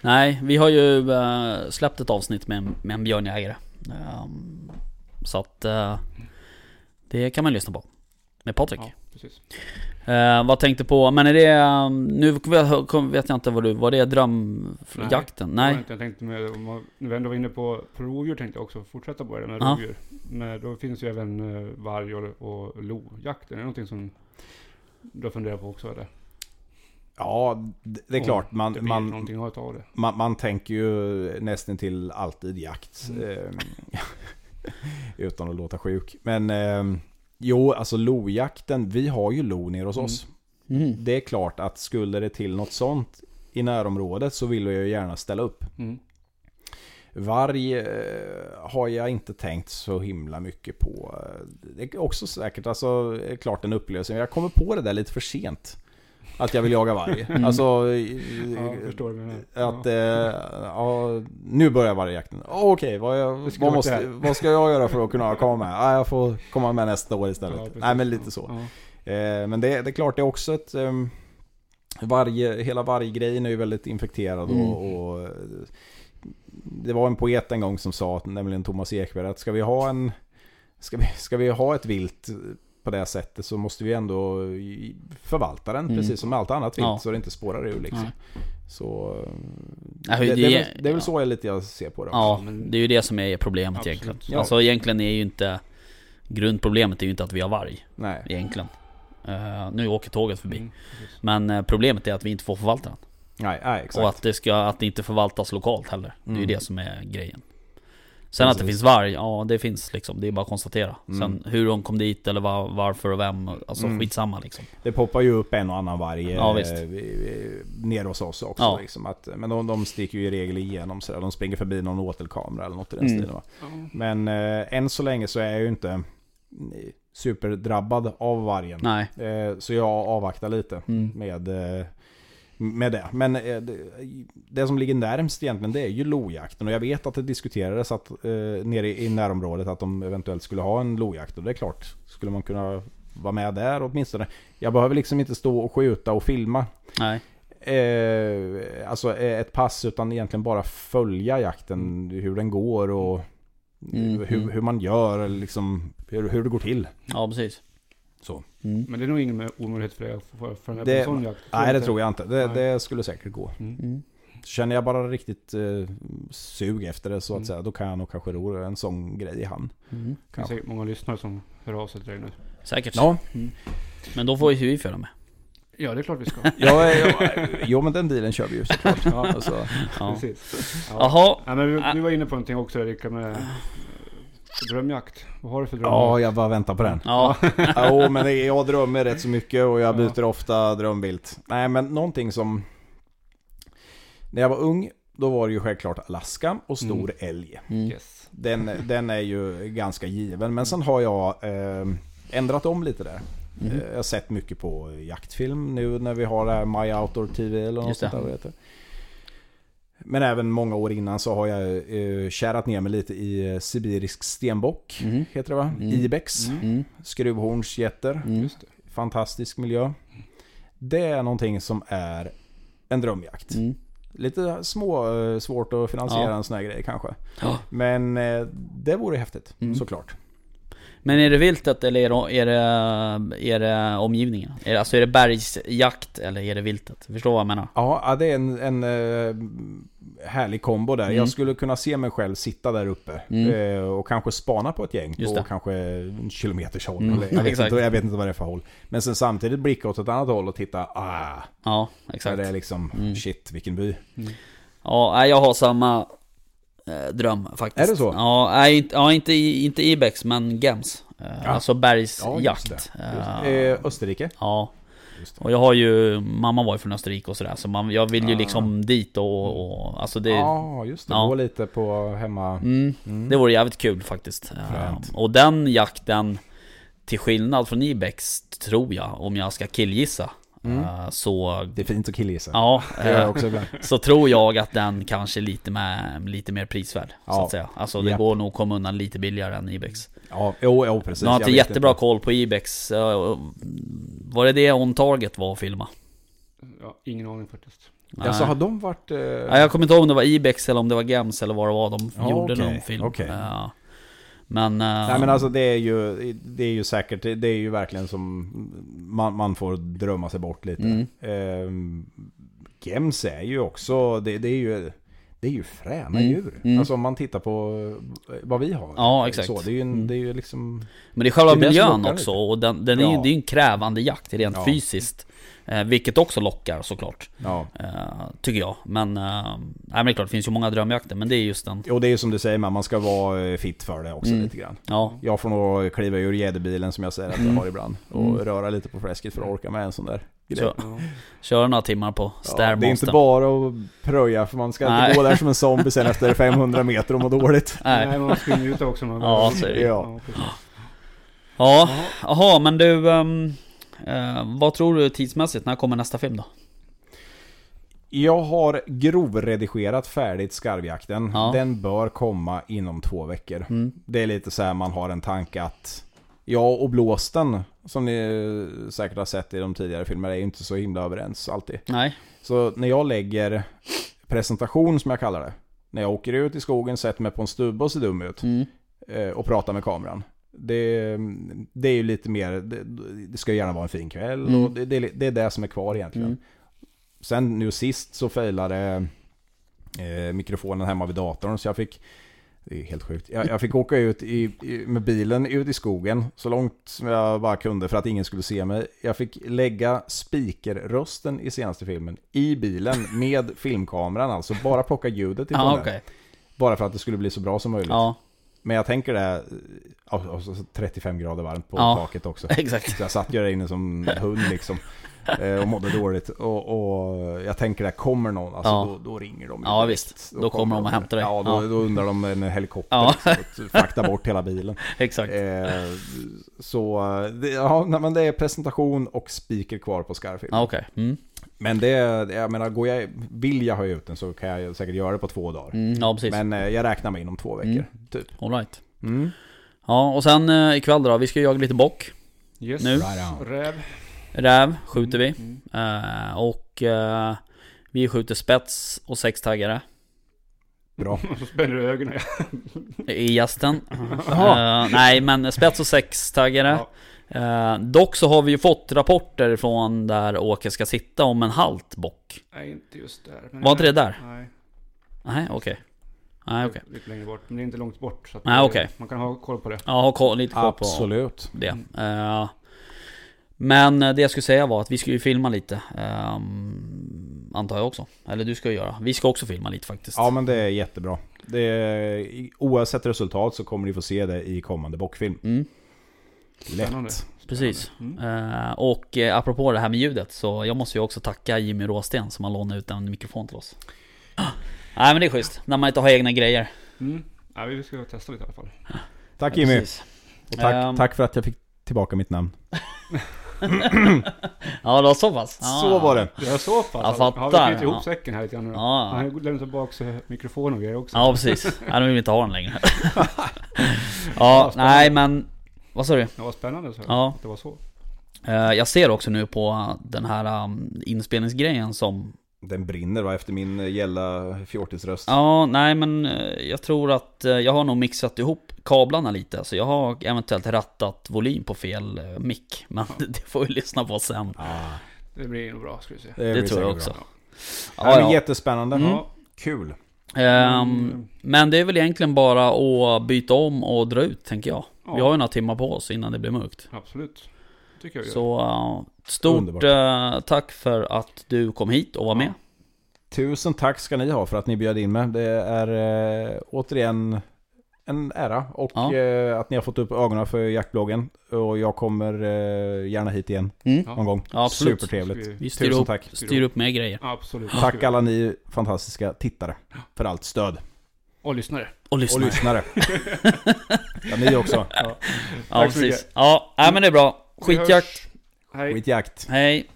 Nej, vi har ju eh, släppt ett avsnitt med, med en björnjägare. Ehm, så att eh, det kan man lyssna på. Med Patrik. Ja, precis. Eh, vad tänkte på, men är det, eh, nu vet- jag inte vad du, var det drömjakten? Nej. inte, jag tänkte med, om nu ändå var inne på, på rovdjur tänkte jag också fortsätta på det med Ja. rovdjur. Men då finns ju även eh, varg och, och lojakt. Är det någonting som du har funderat på också eller? Ja, det är klart. Man, det man, någonting att ha av det. man, man tänker ju nästan till alltid jakt. Mm. Eh, utan att låta sjuk. Men eh, Jo, alltså lojakten, vi har ju lo nere hos Mm. oss. Mm. Det är klart att skulle det till något sånt i närområdet så vill jag ju gärna ställa upp. Mm. Varg eh, har jag inte tänkt så himla mycket på. Det är också säkert, alltså, klart en upplevelse. Men jag kommer på det där lite för sent. Att jag vill jaga varg. Mm. Alltså, Ja, förstår du att, eh, ja, nu börjar vargjakten. Oh, Okej, vad, jag- vad, måste, vad ska jag göra för att kunna komma med? Ah, jag får komma med nästa år istället. Ja. Nej men lite så. Ja. Eh, men det, det är klart, det är också ett... Um, varje, hela varggrejen är ju väldigt infekterad Mm. och, och... eh, Det var en poet en gång som sa, nämligen Thomas Ekberg, att ska vi ha en... Ska vi, ska vi ha ett vilt på det sättet så måste vi ändå i- förvalta den Mm. precis som med allt annat vilt Ja. så det inte spårar ur liksom. Nej. Så... eh, Ja, det, det- det, är väl, det är väl ja. så jag lite jag ser på det. Ja, men- det är ju det som är problemet Absolut. egentligen. Ja. Alltså egentligen är ju inte Grundproblemet är ju inte att vi har varg, Nej. egentligen. Eh, nu åker tåget förbi. Mm. Men eh, problemet är att vi inte får förvalta den. Nej, nej exakt. Och att det, ska, att det inte förvaltas lokalt heller. Det är ju Mm. det som är grejen. Sen att det Precis. finns varg, ja det finns liksom. Det är bara att konstatera. Mm. Sen hur de kom dit eller var, varför och vem. Alltså Mm. skitsamma liksom. Det poppar ju upp en och annan varg Ja, eh, ner hos oss också. Ja. Liksom, att, men de, de sticker ju i regel igenom sådär. De springer förbi någon åtelkamera eller något i den Mm. stilen. Va? Men eh, än så länge så är jag ju inte superdrabbad av vargen. Nej. Eh, så jag avvaktar lite Mm. med, eh, med det. Men eh, det, som ligger närmst egentligen det är ju lojakten. Och jag vet att det diskuterades att, eh, nere i, närområdet att de eventuellt skulle ha en lojakt. Och det är klart, skulle man kunna vara med där åtminstone. Jag behöver liksom inte stå och skjuta och filma. Nej. Eh, alltså eh, ett pass utan egentligen bara följa jakten, hur den går och Mm, hur, hur man gör, liksom hur, hur det går till. Ja precis. Så. Mm. Men det är nog ingen med omöjlighet för dig att få för med på en sån jakt? Nej det tror jag inte, det, det skulle säkert gå. Mm. Mm. Känner jag bara riktigt eh, sug efter det så att Mm. säga, då kan jag nog kanske ro en sån grej i hamn. Mm. Det är Kanske. säkert många lyssnare som hör av sig till dig nu. Säkert. Ja, Men då får ju vi följa med. Ja, det är klart vi ska. ja, ja, jo men den dealen kör vi ju såklart. Ja, Alltså, Ja. precis. Ja. Jaha. Ja, men vi, vi var inne på någonting också Erika med drömjakt. Vad har du för drömmar? ja, jag bara väntar på den. Ja. Jo, men jag drömmer rätt så mycket och jag byter ofta drömvilt. Nej, men någonting som... När jag var ung, då var det ju självklart Alaska och stor älg. Mm. Yes. Den, den är ju ganska given. Men sen har jag eh, ändrat om lite där. Mhm. Eh, Jag har sett mycket på jaktfilm nu när vi har det här My Outdoor TV eller något sånt där. Men även många år innan så har jag eh, kärat ner mig lite i eh, sibirisk stenbock. Mhm. Heter det va? Mm. Ibex. Mm. Mm. Skruvhornsgetter. Mm. Fantastisk miljö. Det är någonting som är en drömjakt. Mm. Lite små, eh, svårt att finansiera Ja. en sån här grej kanske. Ja. Men eh, det vore häftigt, Mm. såklart. Men är det viltet eller är det, är det, är det omgivningen? Är det, alltså är det bergsjakt eller är det viltet? Förstår vad jag menar? Ja, ja, det är en, en eh, härlig kombo där. Mm. Jag skulle kunna se mig själv sitta där uppe Mm. eh, och kanske spana på ett gäng på kanske en kilometers håll. Mm, Eller, jag, vet inte, jag vet inte vad det är för håll. Men sen samtidigt blicka åt ett annat håll och titta, ah, Ja, där exakt. det är liksom, Mm. shit vilken by. Ja, nej, jag har samma eh, dröm faktiskt. Är det så? Ja, inte, ja, inte, inte Ibex men Gems. Eh, Ja. Alltså bergsjakt. Ja, just det. Just det. Österrike. Ja. Och jag har ju, mamma var ju från Österrike och sådär, så man, jag vill ju Ah. liksom dit och, och alltså det, Ja, just det. Ja. Gå lite på hemma... mm, Mm. det vore jävligt kul faktiskt. Fränt. och den jakten, till skillnad från Ibex, tror jag, om jag ska killgissa, Mm. eh, så, Det är fint att killgissa. ja, också så tror jag att den kanske är lite, med, lite mer prisvärd, så Ja. att säga. Alltså det Japp. går nog att komma undan lite billigare än Ibex. Ja, jo, jo precis. Jag har inte jättebra inte. koll på Ibex. eh, Var det det On Target var att filma? Ja, ingen aning faktiskt. Alltså har de varit... Eh... Nej, jag kommer inte ihåg om det var Ibex eller om det var Gems eller vad det var de Ja, gjorde okej, någon film. okej. Ja. Men... eh, Nej men alltså det är ju, det är ju säkert, det är ju verkligen som man, man får drömma sig bort lite. Mm. Ehm, Gems är ju också, det, det är ju det är ju fräna Mm, djur. mm. Alltså om man tittar på eh, vad vi har. Ja, exakt. Så, det, är ju, en- Mm. det är ju liksom... Men det är själva Det är miljön också och den, den är ju Ja. det är ju en krävande jakt rent Ja. fysiskt. Eh, vilket också lockar såklart. Ja. Eh, tycker jag. Men, eh, nej, men klart, det finns ju många drömjakter. Men det är just den. Och det är ju som du säger, man man ska vara eh, fit för det också Mm. lite grann. Ja, Jag får nog kliva ur gäddbilen som jag säger att jag Mm. har ibland. Och Mm. röra lite på fläsket för att orka med en sån där grej. Så- Ja. köra några timmar på Ja, det är inte bara att pröja för man ska Nej. inte gå där som en zombie sen efter 500 meter och må dåligt. Nej. Nej, man springer ut också. Man Ja, så är det. Ja. Ja, jaha, men du... ehm, eh, vad tror du tidsmässigt? När kommer nästa film då? Jag har grovredigerat färdigt Skarvjakten. Ja. Den bör komma inom två veckor. Mm. Det är lite så här man har en tanke att jag och Blåsten, som ni säkert har sett i de tidigare filmerna, är ju inte så himla överens alltid. Nej. Så när jag lägger presentation som jag kallar det. När jag åker ut i skogen, sätter mig på en stubbe och ser dum ut. Mm. eh, Och pratar med kameran. Det, det är ju lite mer, det, det ska gärna vara en fin kväll Mm. och det, det, det är det som är kvar egentligen. Mm. Sen nu sist så failade eh, mikrofonen hemma vid datorn så jag fick det är helt sjukt. Jag, jag fick åka ut i, i, med bilen ut i skogen så långt som jag bara kunde för att ingen skulle se mig. Jag fick lägga speakerrösten i senaste filmen i bilen med filmkameran alltså. Bara plocka ljudet ifrån Ja, den. okej. Bara för att det skulle bli så bra som möjligt. Ja, Men jag tänker det, och så 35 grader varmt på Ja. taket också. exakt. Så jag satt ju där inne som hund liksom. eh, Och mådde dåligt. Och, och jag tänker det, kommer någon, alltså Ja. då, då ringer de Ja, direkt. visst. Då kommer de och hämtar dig. Ja, då, Ja. då undrar de en helikopter Ja. liksom, att frakta bort hela bilen. Exakt. Eh, så, det, ja, men det är presentation och speaker kvar på skarvfilmen. Ja, okej. Mm. Men det, jag menar, går jag, vill jag ha ut den så kan jag säkert göra det på två dagar. Mm, ja, precis. Men eh, jag räknar med inom två veckor, Mm. typ. All right. Mm. Ja, och sen eh, ikväll då, vi ska jaga lite bock. Yes. Nu. Right. Räv. Räv skjuter vi. Mm. Eh, och eh, vi skjuter spets och sextaggare Bra. Så spänner du ögonen. i gästen. Eh, nej, men spets och sextaggare. Ja. Dock så har vi ju fått rapporter från där Åke ska sitta om en halt bock. Nej, inte just där. Men Var inte det där? Nej. Nej, okej. Nej, okej. Lite längre bort. Men det är inte långt bort. Så att Nej, okej. Man kan ha koll på det. Ja, ha koll, lite koll på Absolut. det. Eh, men eh, det jag skulle säga var att vi ska ju filma lite. ehm, antar jag också. Eller du ska göra. Vi ska också filma lite faktiskt. Ja men det är jättebra. Det är, oavsett resultat så kommer ni få se det i kommande bockfilm. Mm, Spännande. Lätt. precis. Mm. Eh, och eh, apropå det här med ljudet så jag måste ju också tacka Jimmy Råsten som har lånat ut en mikrofon till oss. Nej men det är schysst, när man inte har egna grejer. Mm. Ja, vi ska testa lite i alla fall. Tack Ja, Jimmy. precis. Och tack, Ehm. tack för att jag fick tillbaka mitt namn. Ja det var så pass? Så var det. Det så pass. Jag Har fattar, vi knytit ihop ja. säcken här lite grann nu då? Han har lämnat tillbaka mikrofon och grejer också. Ja precis, ja, de vill inte ha den längre. ja, nej men... Vad sa du? Det var spännande så. Ja. Att det var så. Eh, Jag ser också nu på den här um, inspelningsgrejen som... Den brinner va efter min eh, gälla fjortisröst. Ja, nej men eh, jag tror att eh, jag har nog mixat ihop kablarna lite. Så jag har eventuellt rattat volym på fel mick. Men det får vi lyssna på sen. Ah, Det blir nog bra ska vi se. det, Det blir tror jag säkert också. Bra. Ja, men ja. Jättespännande. Mm. Ja. Kul. Ehm, men det är väl egentligen bara att byta om och dra ut, tänker jag. Ja. Vi har ju några timmar på oss innan det blir mörkt. Absolut. Tycker jag. Så eh, stort eh, tack för att du kom hit och var med. Tusen tack ska ni ha för att ni bjöd in mig. Det är eh, återigen en ära och Ja. att ni har fått upp ögonen för jaktbloggen. Och jag kommer gärna hit igen Mm. Ja. någon gång. Ja, absolut. Supertrevligt. Vi- Vi styr Tusen upp, tack. styr upp med grejer. Absolut. Tack alla ni fantastiska tittare för allt stöd. Och lyssnare. Och Och lyssna. lyssnare. ja, ni också. Ja, Tack så precis. mycket. Ja, men det är bra. Vi Skitjakt. Hej. Skitjakt. Hej.